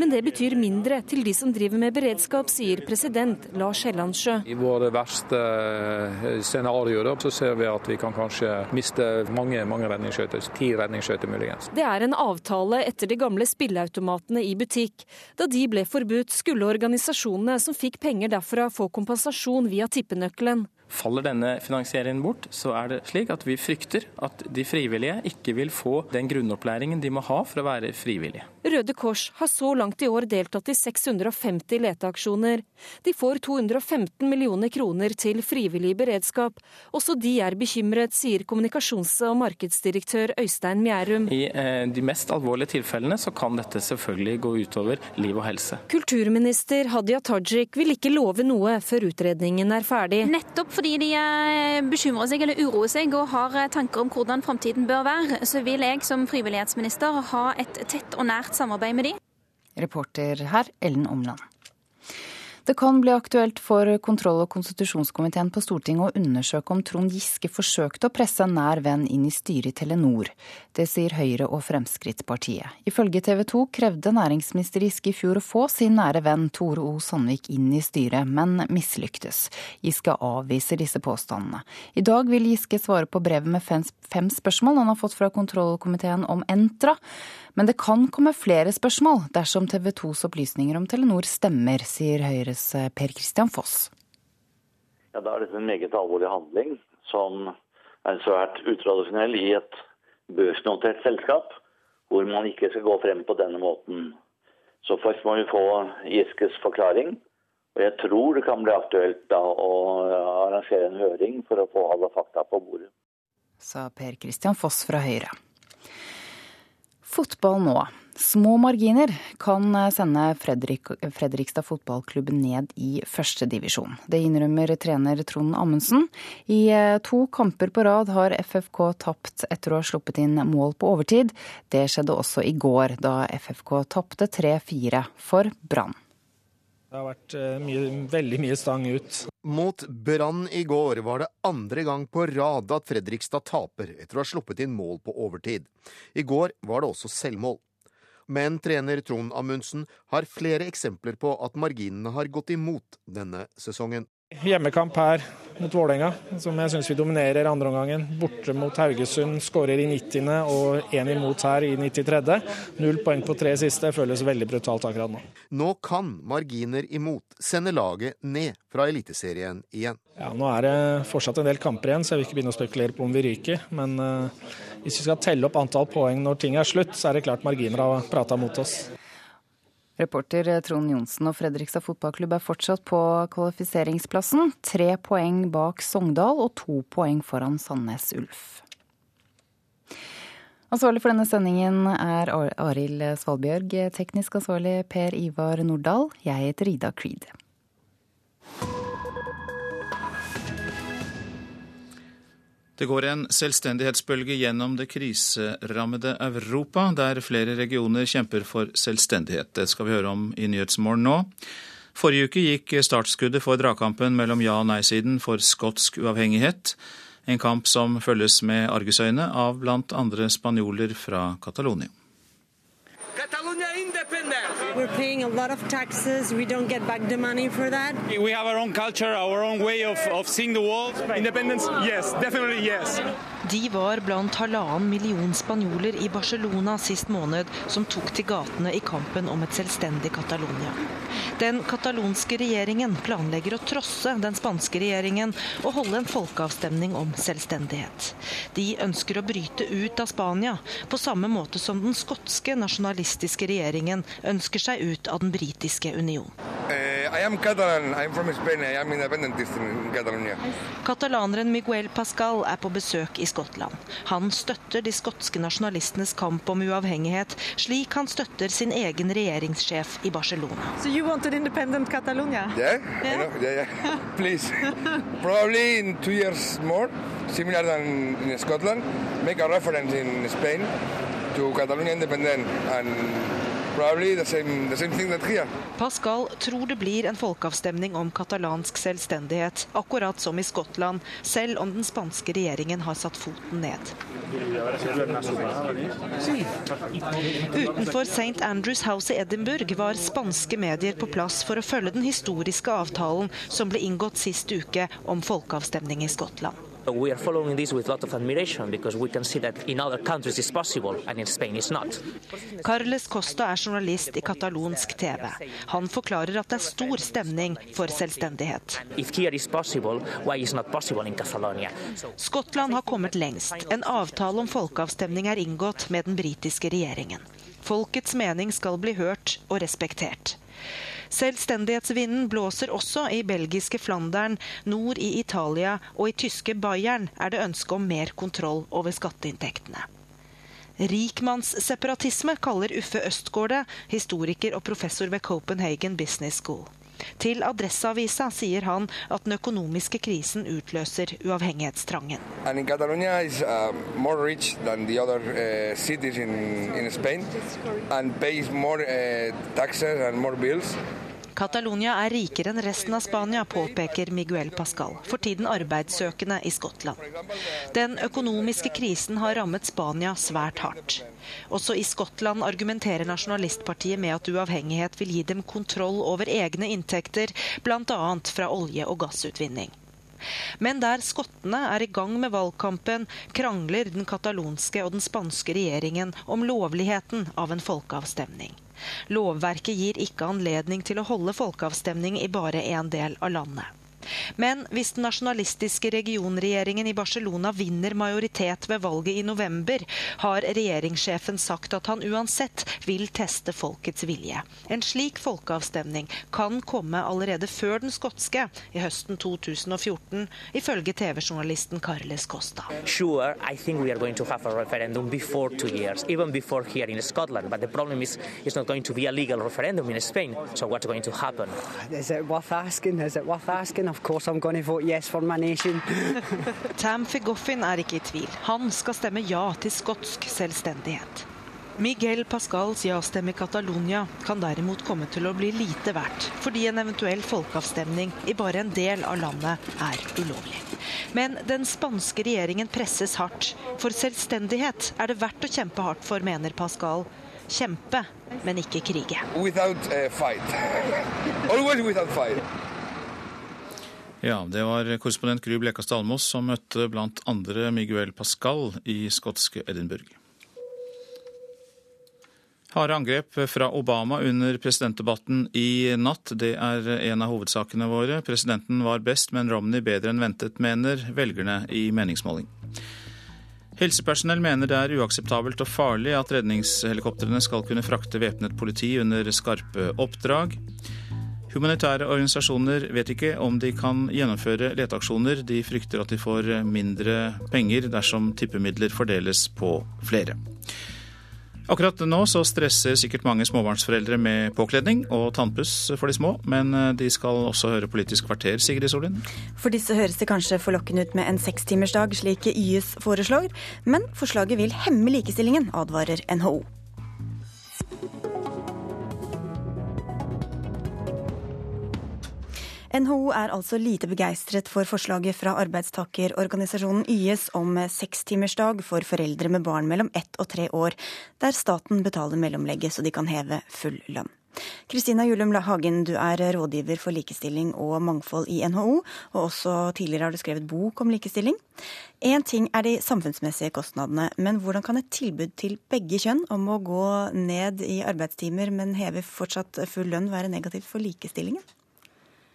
Men det betyr mindre til de som driver med beredskap, sier president Lars Hellandsjø. I våre verste scenario scenarioer så ser vi at vi kan kanskje miste mange, mange redningsskøyter. Ti redningsskøyter muligens. Det er en avtale etter de gamle spilleautomatene i butikk. Da de ble forbudt, skulle organisasjonene som fikk penger derfra få kompensasjon via tippenøkkelen. Faller denne finansieringen bort, så er det slik at vi frykter at de frivillige ikke vil få den grunnopplæringen de må ha for å være frivillige. Røde Kors har så langt i år deltatt i 650 leteaksjoner. De får 215 millioner kroner til frivillig beredskap. Også de er bekymret, sier kommunikasjons- og markedsdirektør Øystein Mjærum. I eh, de mest alvorlige tilfellene så kan dette selvfølgelig gå utover liv og helse. Kulturminister Hadia Tajik vil ikke love noe før utredningen er ferdig. Nettopp fordi de eh, bekymrer seg eller uroer seg og har eh, tanker om hvordan framtiden bør være, så vil jeg som frivillighetsminister ha et tett og nært samarbeid med de. Reporter her, Ellen Omland. Det kan bli aktuelt for kontroll- og konstitusjonskomiteen på Stortinget å undersøke om Trond Giske forsøkte å presse en nær venn inn i styret i Telenor. Det sier Høyre og Fremskrittspartiet. Ifølge TV 2 krevde næringsminister Giske i fjor å få sin nære venn Tore O. Sandvik inn i styret, men mislyktes. Giske avviser disse påstandene. I dag vil Giske svare på brevet med fem spørsmål han har fått fra kontrollkomiteen om Entra. Men det kan komme flere spørsmål dersom TV 2s opplysninger om Telenor stemmer, sier Høyres eh, Per Christian Foss. Ja, Da er dette en meget alvorlig handling som er svært utradisjonell i et børsnotert selskap, hvor man ikke skal gå frem på denne måten. Så først må vi få Giskes forklaring. Og jeg tror det kan bli aktuelt da å arrangere en høring for å få alle fakta på bordet. Sa Per Christian Foss fra Høyre. Fotball nå. Små marginer kan sende Fredrik, Fredrikstad fotballklubb ned i førstedivisjon. Det innrømmer trener Trond Amundsen. I eh, to kamper på rad har FFK tapt etter å ha sluppet inn mål på overtid. Det skjedde også i går, da FFK tapte 3-4 for Brann. Det har vært eh, mye, veldig mye stang ut. Mot Brann i går var det andre gang på rad at Fredrikstad taper etter å ha sluppet inn mål på overtid. I går var det også selvmål. Men trener Trond Amundsen har flere eksempler på at marginene har gått imot denne sesongen. Hjemmekamp her mot Vålerenga, som jeg syns vi dominerer andreomgangen. Borte mot Haugesund, skårer i 90. og én imot her i 93. Null poeng på tre siste. Føles veldig brutalt akkurat nå. Nå kan marginer imot sende laget ned fra Eliteserien igjen. Ja, Nå er det fortsatt en del kamper igjen, så jeg vil ikke begynne å spekulere på om vi ryker. Men uh, hvis vi skal telle opp antall poeng når ting er slutt, så er det klart marginer har prata mot oss. Reporter Trond Johnsen og Fredrikstad fotballklubb er fortsatt på kvalifiseringsplassen. Tre poeng bak Sogndal og to poeng foran Sandnes Ulf. Ansvarlig for denne sendingen er Arild Svalbjørg. Teknisk ansvarlig Per Ivar Nordahl. Jeg heter Ida Creed. Det går en selvstendighetsbølge gjennom det kriserammede Europa, der flere regioner kjemper for selvstendighet. Det skal vi høre om i Nyhetsmorgen nå. Forrige uke gikk startskuddet for dragkampen mellom ja- og nei-siden for skotsk uavhengighet. En kamp som følges med argusøyne av blant andre spanjoler fra Catalonia. We're paying a lot of taxes. We don't get back the money for that. We have our own culture, our own way of, of seeing the world. Independence, yes, definitely yes. De var blant halvannen million spanjoler i Barcelona sist måned som tok til gatene i kampen om et selvstendig Catalonia. Den katalonske regjeringen planlegger å trosse den spanske regjeringen og holde en folkeavstemning om selvstendighet. De ønsker å bryte ut av Spania, på samme måte som den skotske nasjonalistiske regjeringen ønsker seg ut av den britiske union. Uh, Katalaneren Miguel Pascal er på besøk i Skottland. Han støtter de skotske nasjonalistenes kamp om uavhengighet, slik han støtter sin egen regjeringssjef i Barcelona. So you ha en independent Catalonia? Yeah, yeah, yeah, yeah. please. Probably in two years more, similar than in Scotland, make a reference in Spain to Catalonia independent and The Pascal tror det blir en folkeavstemning om katalansk selvstendighet, akkurat som i Skottland, selv om den spanske regjeringen har satt foten ned. Utenfor St. Andrews House i Edinburgh var spanske medier på plass for å følge den historiske avtalen som ble inngått sist uke om folkeavstemning i Skottland. We are following this with a lot of admiration because we can see that in other countries it's possible and in Spain it's not. Carles Costa er journalist i katalonsk TV. Han forklarer at det er stor stemning for selvstendighet. Possible, Skottland har kommet lengst. En avtale om folkeavstemning er inngått med den britiske regjeringen. Folkets mening skal bli hørt og respektert. Selvstendighetsvinden blåser også i belgiske Flandern, nord i Italia og i tyske Bayern er det ønske om mer kontroll over skatteinntektene. Rikmannsseparatisme kaller Uffe Østgård det, historiker og professor ved Copenhagen Business School. Til Adresseavisa sier han at den økonomiske krisen utløser uavhengighetstrangen. And Catalonia is uh, more rich than the other uh, cities in, in Spain and pays more uh. Catalonia er rikere enn resten av Spania, påpeker Miguel Pascal, for tiden arbeidssøkende i Skottland. Den økonomiske krisen har rammet Spania svært hardt. Også i Skottland argumenterer nasjonalistpartiet med at uavhengighet vil gi dem kontroll over egne inntekter, bl.a. fra olje- og gassutvinning. Men der skottene er i gang med valgkampen, krangler den katalonske og den spanske regjeringen om lovligheten av en folkeavstemning. Lovverket gir ikke anledning til å holde folkeavstemning i bare en del av landet. Men hvis den nasjonalistiske regionregjeringen i Barcelona vinner majoritet ved valget i november, har regjeringssjefen sagt at han uansett vil teste folkets vilje. En slik folkeavstemning kan komme allerede før den skotske i høsten 2014, ifølge TV-journalisten Carles Costa. Sure, I think we are going to have a referendum before two years, even before here in Scotland. But the problem is, it's not going to be a legal referendum in Spain. So what's going to happen? Is it worth asking? Is it worth asking? Of course I'm going to vote yes for my nation. Tam Figoffin er ikke i tvil. Han skal stemme ja til skotsk selvstendighet. Miguel Pascals ja-stemme i Catalonia kan derimot komme til å bli lite verdt, fordi en eventuell folkeavstemning i bare en del av landet er ulovlig. Men den spanske regjeringen presses hardt. For selvstendighet er det verdt å kjempe hardt for, mener Pascal. Kjempe, men ikke krige. Without uh, fight. Always without fight. Ja, det var korrespondent Gry Blekastad Almås som møtte andre Miguel Pascal i skotske Edinburgh. Harde angrep fra Obama under presidentdebatten i natt. Det er en av hovedsakene våre. Presidenten var best, men Romney bedre enn ventet, mener velgerne i meningsmåling. Helsepersonell mener det er uakseptabelt og farlig at redningshelikoptrene skal kunne frakte væpnet politi under skarpe oppdrag. Humanitære organisasjoner vet ikke om de kan gjennomføre leteaksjoner. De frykter at de får mindre penger dersom tippemidler fordeles på flere. Akkurat nå så stresser sikkert mange småbarnsforeldre med påkledning og tannpuss for de små, men de skal også høre Politisk kvarter, Sigrid Solund? For disse høres det kanskje forlokkende ut med en sekstimersdag, slik YS foreslår, men forslaget vil hemme likestillingen, advarer NHO. NHO er altså lite begeistret for forslaget fra arbeidstakerorganisasjonen YS om sekstimersdag for foreldre med barn mellom ett og tre år, der staten betaler mellomlegget så de kan heve full lønn. Kristina Julum Hagen, du er rådgiver for likestilling og mangfold i NHO, og også tidligere har du skrevet bok om likestilling. Én ting er de samfunnsmessige kostnadene, men hvordan kan et tilbud til begge kjønn om å gå ned i arbeidstimer, men heve fortsatt full lønn, være negativt for likestillingen?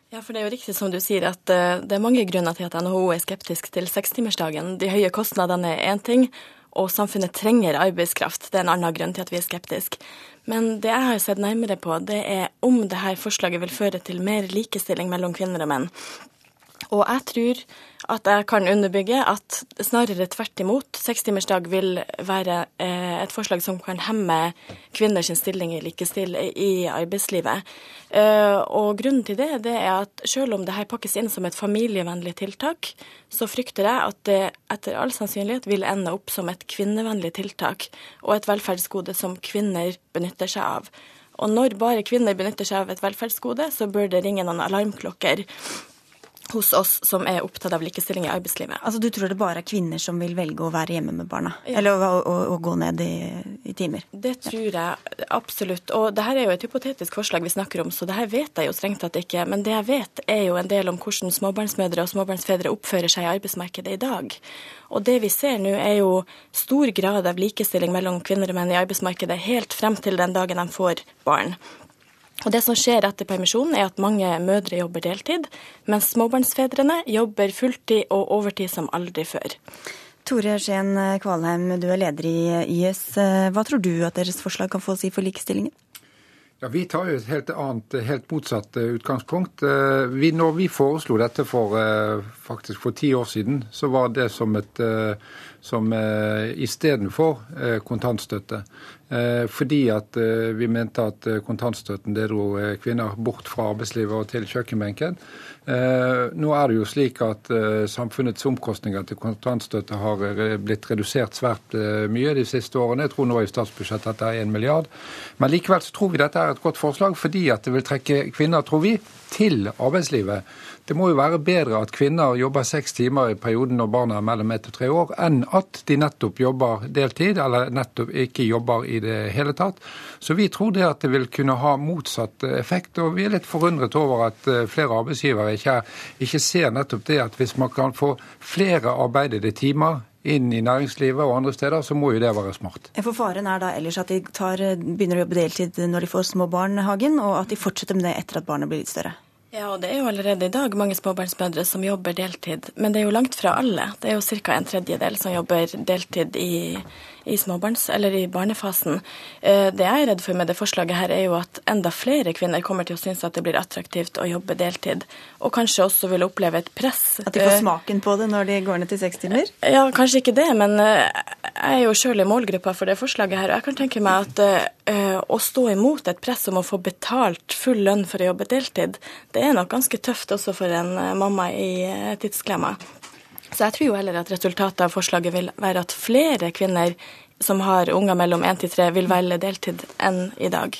Ja, for Det er jo riktig som du sier at uh, det er mange grunner til at NHO er skeptisk til sekstimersdagen. De høye kostnadene er én ting, og samfunnet trenger arbeidskraft. Det er en annen grunn til at vi er skeptiske. Men det jeg har sett nærmere på, det er om dette forslaget vil føre til mer likestilling mellom kvinner og menn. Og jeg tror at jeg kan underbygge at snarere tvert imot. Sekstimersdag vil være eh, et forslag som kan hemme kvinners stilling i likestil i arbeidslivet. Eh, og grunnen til det, det er at selv om det her pakkes inn som et familievennlig tiltak, så frykter jeg at det etter all sannsynlighet vil ende opp som et kvinnevennlig tiltak og et velferdsgode som kvinner benytter seg av. Og når bare kvinner benytter seg av et velferdsgode, så bør det ringe noen alarmklokker hos oss som er opptatt av likestilling i arbeidslivet. Altså Du tror det bare er kvinner som vil velge å være hjemme med barna? Ja. Eller å, å, å, gå ned i, i, timer? Det tror jeg absolutt. Og det her er jo et hypotetisk forslag vi snakker om, så det her vet jeg jo strengt tatt ikke. Men det jeg vet er jo en del om hvordan småbarnsmødre og småbarnsfedre oppfører seg i arbeidsmarkedet i dag. Og det vi ser nå er jo stor grad av likestilling mellom kvinner og menn i arbeidsmarkedet helt frem til den dagen de får barn. Og Det som skjer etter permisjonen, er at mange mødre jobber deltid, mens småbarnsfedrene jobber fulltid og overtid som aldri før. Tore Skien Kvalheim, du er leder i YS. Hva tror du at deres forslag kan få å si for likestillingen? Ja, Vi tar jo et helt annet, helt motsatt eh, utgangspunkt. Eh, vi, når vi foreslo dette for eh, faktisk for ti år siden, så var det som et som istedenfor kontantstøtte. Fordi at vi mente at kontantstøtten det dro kvinner bort fra arbeidslivet og til kjøkkenbenken. Eh, nå er det jo slik at eh, samfunnets omkostninger til kontantstøtte har eh, blitt redusert svært mye de siste årene. Jeg tror nå i statsbudsjettet at det er 1 milliard. Men likevel så tror vi dette er et godt forslag fordi at det vil trekke kvinner, tror vi, til arbeidslivet. Det må jo være bedre at kvinner jobber seks timer i perioden når barna er mellom ett og tre år, enn at de nettopp jobber deltid, eller nettopp ikke jobber i det hele tatt. Så vi tror det at det vil kunne ha motsatt effekt. Og vi er litt forundret over at eh, flere arbeidsgivere ikke, ikke ser nettopp det at hvis man kan få flere arbeidede timer inn i næringslivet og andre steder, så må jo det være smart. For Faren er da ellers at de tar, begynner å jobbe deltid når de får små barn, Hagen, og at de fortsetter med det etter at barnet blir litt større? Ja, og det er jo allerede i dag mange småbarnsmødre som jobber deltid, men det er jo langt fra alle. Det er jo ca. en tredjedel som jobber deltid i, i småbarns- eller i barnefasen. Eh, det jeg er redd for med det forslaget her, er jo at enda flere kvinner kommer til å synes at det blir attraktivt å jobbe deltid, og kanskje også vil oppleve et press. At de får Eh, smaken på det når de går ned til seks timer? Ja, kanskje ikke det, men eh, jeg er jo sjøl i målgruppa for det forslaget her. og Jeg kan tenke meg at uh, å stå imot et press om å få betalt full lønn for å jobbe deltid, det er nok ganske tøft også for en eh, mamma i eh, tidsklemma. Så jeg tror jo heller at resultatet av forslaget vil være at flere kvinner som har unger mellom én til tre, vil velge deltid enn i dag.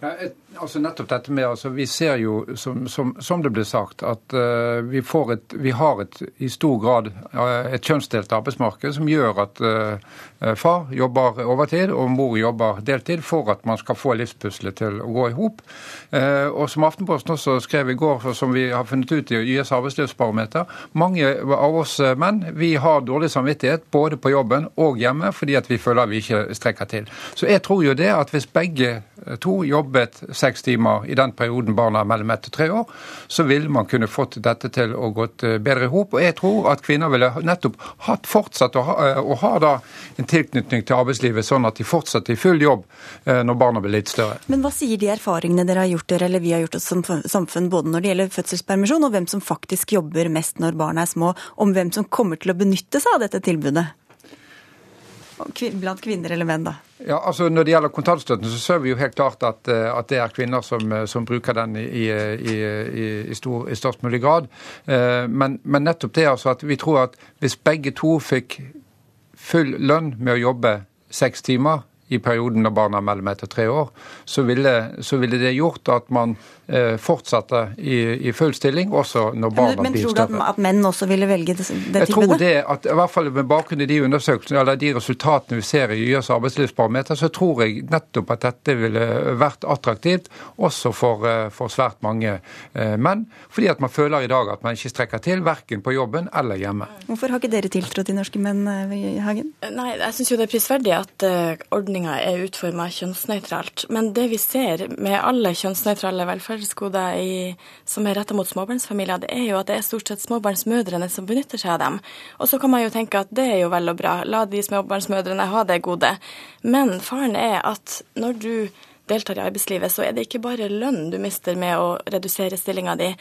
Ja, et, altså nettopp dette med, altså Vi ser jo, som, som, som det ble sagt, at uh, vi, et, vi har et, i stor grad uh, et kjønnsdelt arbeidsmarked som gjør at uh, far jobber overtid og mor jobber deltid for at man skal få livspuslet til å gå i hop. og som Aftenposten også skrev i går, som vi har funnet ut i YS arbeidslivsbarometer, mange av oss menn vi har dårlig samvittighet både på jobben og hjemme fordi at vi føler vi ikke strekker til. Så jeg tror jo det at hvis begge to jobbet seks timer i den perioden barna er mellom ett og tre år, så ville man kunne fått dette til å gått bedre i hop. Og jeg tror at kvinner ville nettopp hatt fortsatt å ha, å ha da en tilknytning til arbeidslivet, sånn at de fortsetter i full jobb når barna blir litt større. Men hva sier de erfaringene dere har gjort dere, eller vi har gjort oss som samfunn, både når det gjelder fødselspermisjon og hvem som faktisk jobber mest når barna er små, om hvem som kommer til å benytte seg av dette tilbudet? Blant kvinner eller menn, da? Ja, altså Når det gjelder kontantstøtten, så ser vi jo helt klart at, at det er kvinner som, som bruker den i, i, i, stor, i størst mulig grad. Men, men, nettopp det altså at vi tror at hvis begge to fikk full lønn med å jobbe seks timer i perioden når barna er mellom ett og tre år, så ville, så ville det gjort at man eh, fortsatte i, i, full stilling også når barna men, men, blir større. Men tror du at, at menn også ville velge det, det jeg tror det at i hvert fall med bakgrunn i de undersøkelsene eller de resultatene vi ser i YS arbeidslivsbarometer, så tror jeg nettopp at dette ville vært attraktivt også for, eh, for svært mange eh, menn. Fordi at man føler i dag at man ikke strekker til, verken på jobben eller hjemme. Hvorfor har ikke dere tiltro til norske menn, eh, Hagen? Nei, jeg syns jo det er prisverdig at ordninga er utforma kjønnsnøytralt. Men det vi ser med alle kjønnsnøytrale velferdsgoder i, som er retta mot småbarnsfamilier, det er jo at det er stort sett småbarnsmødrene som benytter seg av dem. Og så kan man jo tenke at det er jo vel og bra, la de småbarnsmødrene ha det gode. Men faren er at når du deltar i arbeidslivet, så er det ikke bare lønn du mister med å redusere stillinga di.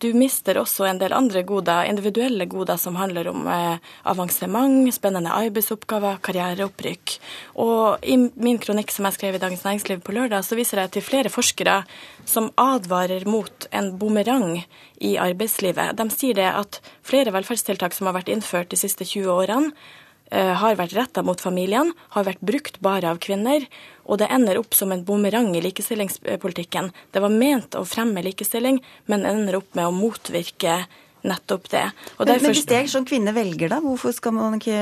Du mister også en del andre goder, individuelle goder som handler om eh, avansement, spennende arbeidsoppgaver, karriereopprykk. Og i min kronikk som jeg skrev i Dagens Næringsliv på lørdag, så viser jeg til flere forskere som advarer mot en bumerang i arbeidslivet. De sier det at flere velferdstiltak som har vært innført de siste 20 årene, har vært retta mot familiene, har vært brukt bare av kvinner, og det ender opp som en bumerang i likestillingspolitikken. Det var ment å fremme likestilling, men ender opp med å motvirke nettopp det. Men, men hvis er sånn kvinner velger, da, hvorfor skal man ikke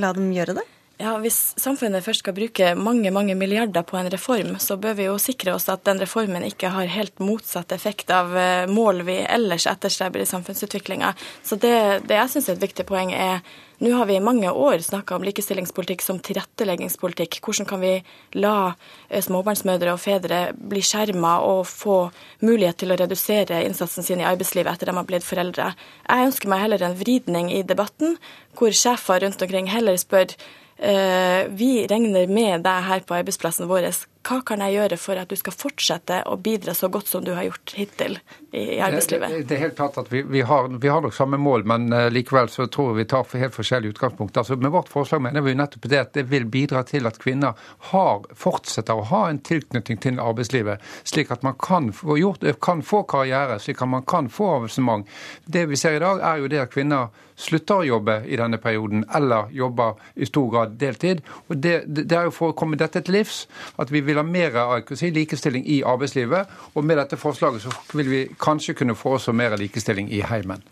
la dem gjøre det? Ja, Hvis samfunnet først skal bruke mange mange milliarder på en reform, så bør vi jo sikre oss at den reformen ikke har helt motsatt effekt av mål vi ellers etterstreber i samfunnsutviklinga. Så det, det jeg syns er et viktig poeng, er nå har vi i mange år snakka om likestillingspolitikk som tilretteleggingspolitikk. Hvordan kan vi la småbarnsmødre og -fedre bli skjerma og få mulighet til å redusere innsatsen sin i arbeidslivet etter de har blitt foreldre? Jeg ønsker meg heller en vridning i debatten, hvor sjefer rundt omkring heller spør vi regner med deg her på arbeidsplassen vår. Hva kan jeg gjøre for at du skal fortsette å bidra så godt som du har gjort hittil i arbeidslivet? Det, det er helt klart at vi, vi, har, vi, har, nok samme mål, men uh, likevel så tror jeg vi tar for helt forskjellige utgangspunkt. Altså, med vårt forslag mener vi nettopp det at det vil bidra til at kvinner har, fortsetter å ha en tilknytning til arbeidslivet, slik at man kan få, gjort, kan få karriere, slik at man kan få avansement. Det vi ser i dag, er jo det at kvinner slutter å jobbe i denne perioden, eller jobber i stor grad deltid. Og Det, det, det er jo for å komme dette til livs at vi vil ha mer si, likestilling i arbeidslivet. Og med dette forslaget så vil vi kanskje kunne få også mer likestilling i heimen.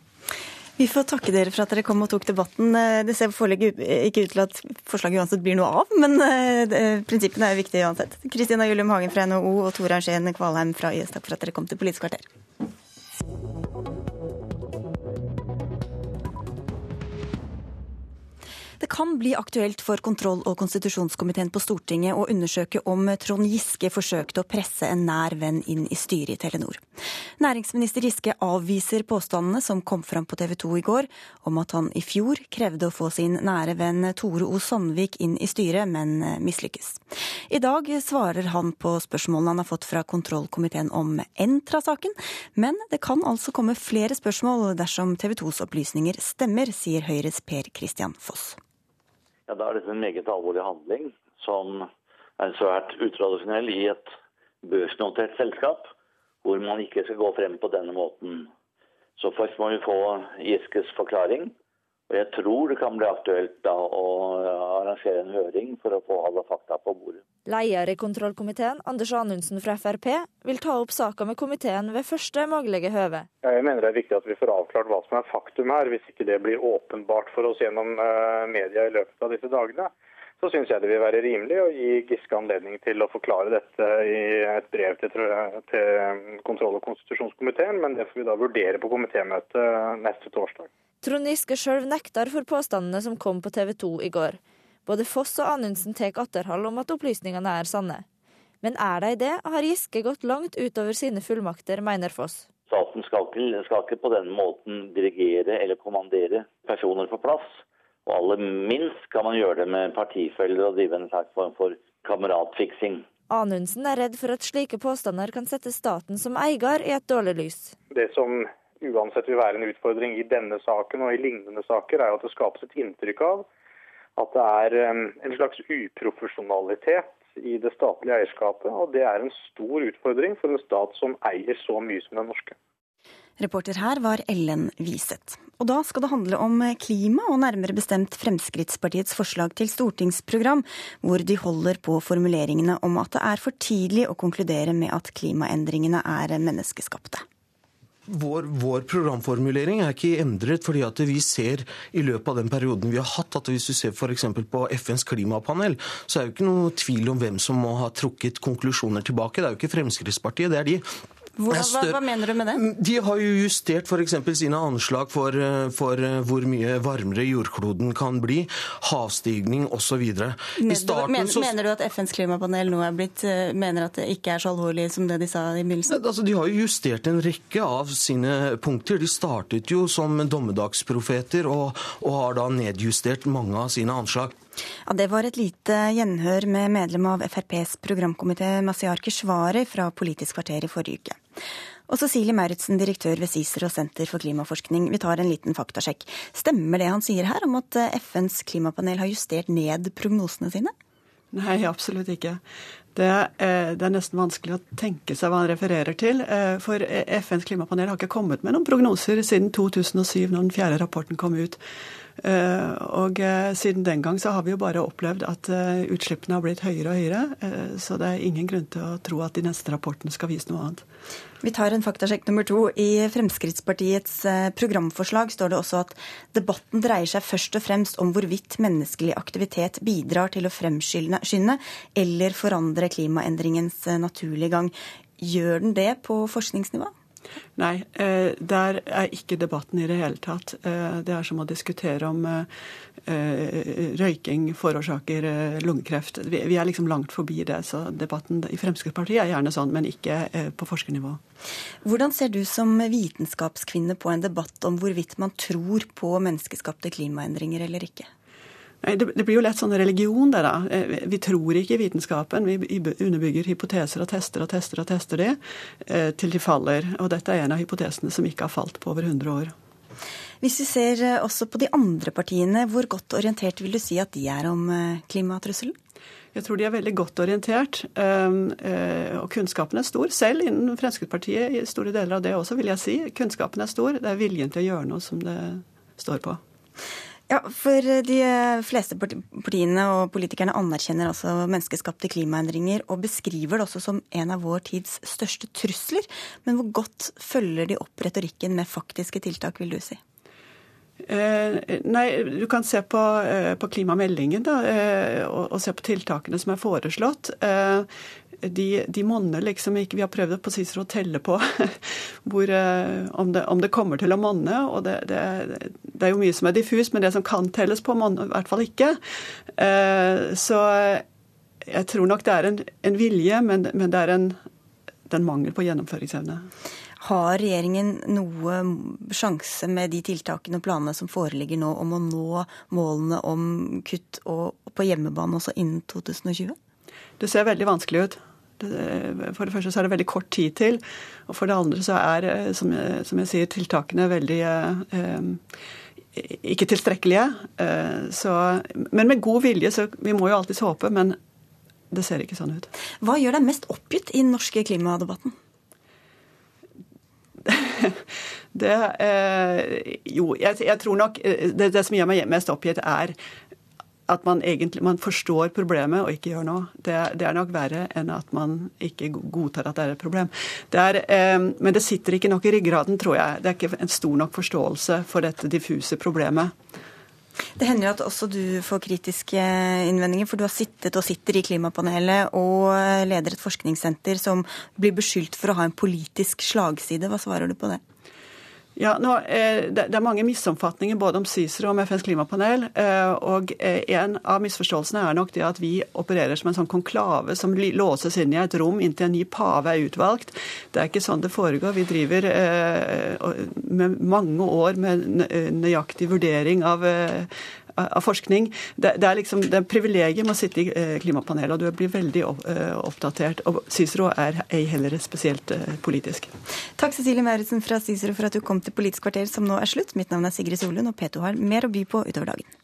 Vi får takke dere for at dere kom og tok debatten. Det ser foreløpig ikke ut til at forslaget uansett blir noe av, men prinsippene er viktige uansett. Kristina Julium Hagen fra NHO og Tor Arntzen Kvalheim fra YS, takk for at dere kom til Politisk kvarter. Det kan bli aktuelt for kontroll- og konstitusjonskomiteen på Stortinget å undersøke om Trond Giske forsøkte å presse en nær venn inn i styret i Telenor. Næringsminister Giske avviser påstandene som kom fram på TV 2 i går, om at han i fjor krevde å få sin nære venn Tore O. Sandvik inn i styret, men mislykkes. I dag svarer han på spørsmålene han har fått fra kontrollkomiteen om Entra-saken, men det kan altså komme flere spørsmål dersom TV 2s opplysninger stemmer, sier Høyres Per Christian Foss. Ja, Da er dette en meget alvorlig handling som er svært utradisjonell i et børsnotert selskap, hvor man ikke skal gå frem på denne måten. Så først må vi få Giskes forklaring. Og jeg tror det kan bli aktuelt da å arrangere en høring for å få alle fakta på bordet. Leder i kontrollkomiteen, Anders Anundsen fra Frp, vil ta opp saka med komiteen ved første mulige høve. Jeg mener det er viktig at vi får avklart hva som er faktum her. Hvis ikke det blir åpenbart for oss gjennom media i løpet av disse dagene, så syns jeg det vil være rimelig å gi Giske anledning til å forklare dette i et brev til, til kontroll- og konstitusjonskomiteen, men det får vi da vurdere på komitémøtet neste torsdag. Trond Giske sjøl nekter for påstandene som kom på TV 2 i går. Både Foss og Anundsen tar atterhold om at opplysningene er sanne. Men er de det, har Giske gått langt utover sine fullmakter, mener Foss. Staten skal ikke, skal ikke på denne måten dirigere eller kommandere personer på plass. Og aller minst kan man gjøre det med partifeller og drive en slags form for kameratfiksing. Anundsen er redd for at slike påstander kan sette staten som eier i et dårlig lys. Det som uansett vil være en utfordring i denne saken og i lignende saker, er at det skapes et inntrykk av at det er en slags uprofesjonalitet i det statlige eierskapet. Og det er en stor utfordring for en stat som eier så mye som den norske. Reporter her var Ellen Wiseth. Og da skal det handle om klima, og nærmere bestemt Fremskrittspartiets forslag til stortingsprogram, hvor de holder på formuleringene om at det er for tidlig å konkludere med at klimaendringene er menneskeskapte. Vår, vår, programformulering er ikke endret fordi at vi ser i løpet av den perioden vi har hatt, at hvis du ser f.eks. på FNs klimapanel, så er det jo ikke noe tvil om hvem som må ha trukket konklusjoner tilbake. Det er jo ikke Fremskrittspartiet, det er de. Hva, hva, mener du med det? De har jo justert f.eks. sine anslag for, for, hvor mye varmere jordkloden kan bli, havstigning osv. Men, mener du at FNs klimapanel nå er blitt, mener at det ikke er så alvorlig som det de sa i begynnelsen? Altså, de har jo justert en rekke av sine punkter. De startet jo som dommedagsprofeter og, og har da nedjustert mange av sine anslag. Ja, Det var et lite gjenhør med medlem av FrPs programkomité Masiar Keshvari fra Politisk kvarter i forrige uke. Og Cecilie Mauritzen, direktør ved CICER og Senter for klimaforskning. Vi tar en liten faktasjekk. Stemmer det han sier her om at FNs klimapanel har justert ned prognosene sine? Nei, absolutt ikke. Det er, det er, nesten vanskelig å tenke seg hva han refererer til. For FNs klimapanel har ikke kommet med noen prognoser siden 2007, når den fjerde rapporten kom ut. Og siden den gang så har vi jo bare opplevd at utslippene har blitt høyere og høyere. Så det er ingen grunn til å tro at de neste rapportene skal vise noe annet. Vi tar en faktasjekk nummer to. I Fremskrittspartiets programforslag står det også at debatten dreier seg først og fremst om hvorvidt menneskelig aktivitet bidrar til å fremskynde eller forandre klimaendringens naturlige gang. Gjør den det på forskningsnivå? Nei, der er ikke debatten i det hele tatt. Det er som å diskutere om røyking forårsaker lungekreft. Vi er liksom langt forbi det. Så debatten i Fremskrittspartiet er gjerne sånn, men ikke på forskernivå. Hvordan ser du som vitenskapskvinne på en debatt om hvorvidt man tror på menneskeskapte klimaendringer eller ikke? Nei, det, det, blir jo lett sånn religion, det da. Vi tror ikke i vitenskapen. Vi underbygger hypoteser og tester og tester og tester det eh, til de faller. Og dette er en av hypotesene som ikke har falt på over 100 år. Hvis vi ser også på de andre partiene, hvor godt orientert vil du si at de er om klimatrusselen? Jeg tror de er veldig godt orientert, og kunnskapen er stor. Selv innen Fremskrittspartiet, i store deler av det også, vil jeg si. Kunnskapen er stor. Det er viljen til å gjøre noe som det står på. Ja, for de fleste partiene og politikerne anerkjenner altså menneskeskapte klimaendringer og beskriver det også som en av vår tids største trusler. Men hvor godt følger de opp retorikken med faktiske tiltak, vil du si? Eh, nei, Du kan se på, eh, på klimameldingen da, eh, og, og, se på tiltakene som er foreslått. de, de monner liksom ikke. Vi har prøvd på Cicero å telle på hvor, om, det, om, det, kommer til å monne. og det, det, det, er jo mye som er diffus, men det som kan telles på, monner i hvert fall ikke. Så jeg tror nok det er en, en vilje, men, men, det er en, det er en mangel på gjennomføringsevne. Har regjeringen noe sjanse med de tiltakene og planene som foreligger nå, om å nå målene om kutt på hjemmebane også innen 2020? Det ser veldig vanskelig ut. For det første så er det veldig kort tid til. Og for det andre så er, eh, som jeg, som jeg sier, tiltakene veldig eh, ikke tilstrekkelige. Eh, så, men med god vilje, så vi må jo alltids håpe, men det ser ikke sånn ut. Hva gjør deg mest oppgitt i den norske klimadebatten? det eh, Jo, jeg, jeg, tror nok eh, det, det, som gjør meg mest oppgitt, er at man egentlig man forstår problemet og ikke gjør noe. Det, det, er nok verre enn at man ikke godtar at det er et problem. Det er, eh, men det sitter ikke nok i ryggraden, tror jeg. Det er ikke en stor nok forståelse for dette diffuse problemet. Det hender jo at også du får kritiske innvendinger, for du har sittet og sitter i klimapanelet og leder et forskningssenter som blir beskyldt for å ha en politisk slagside. Hva svarer du på det? Ja, nå, eh, Det er mange misoppfatninger både om CICERO og om FNs klimapanel. Eh, og eh, En av misforståelsene er nok det at vi opererer som en sånn konklave som låses inn i et rom inntil en ny pave er utvalgt. Det er ikke sånn det foregår. Vi driver med mange år med nøyaktig vurdering av av forskning. Det, det, er liksom det er privilegiet med å sitte i eh, klimapanelet, og du blir veldig eh, oppdatert. Og Cicero er ei heller spesielt eh, politisk. Takk Cecilie Mauritzen fra Cicero for at du kom til Politisk kvarter, som nå er slutt. Mitt navn er Sigrid Solund, og P2 har mer å by på utover dagen.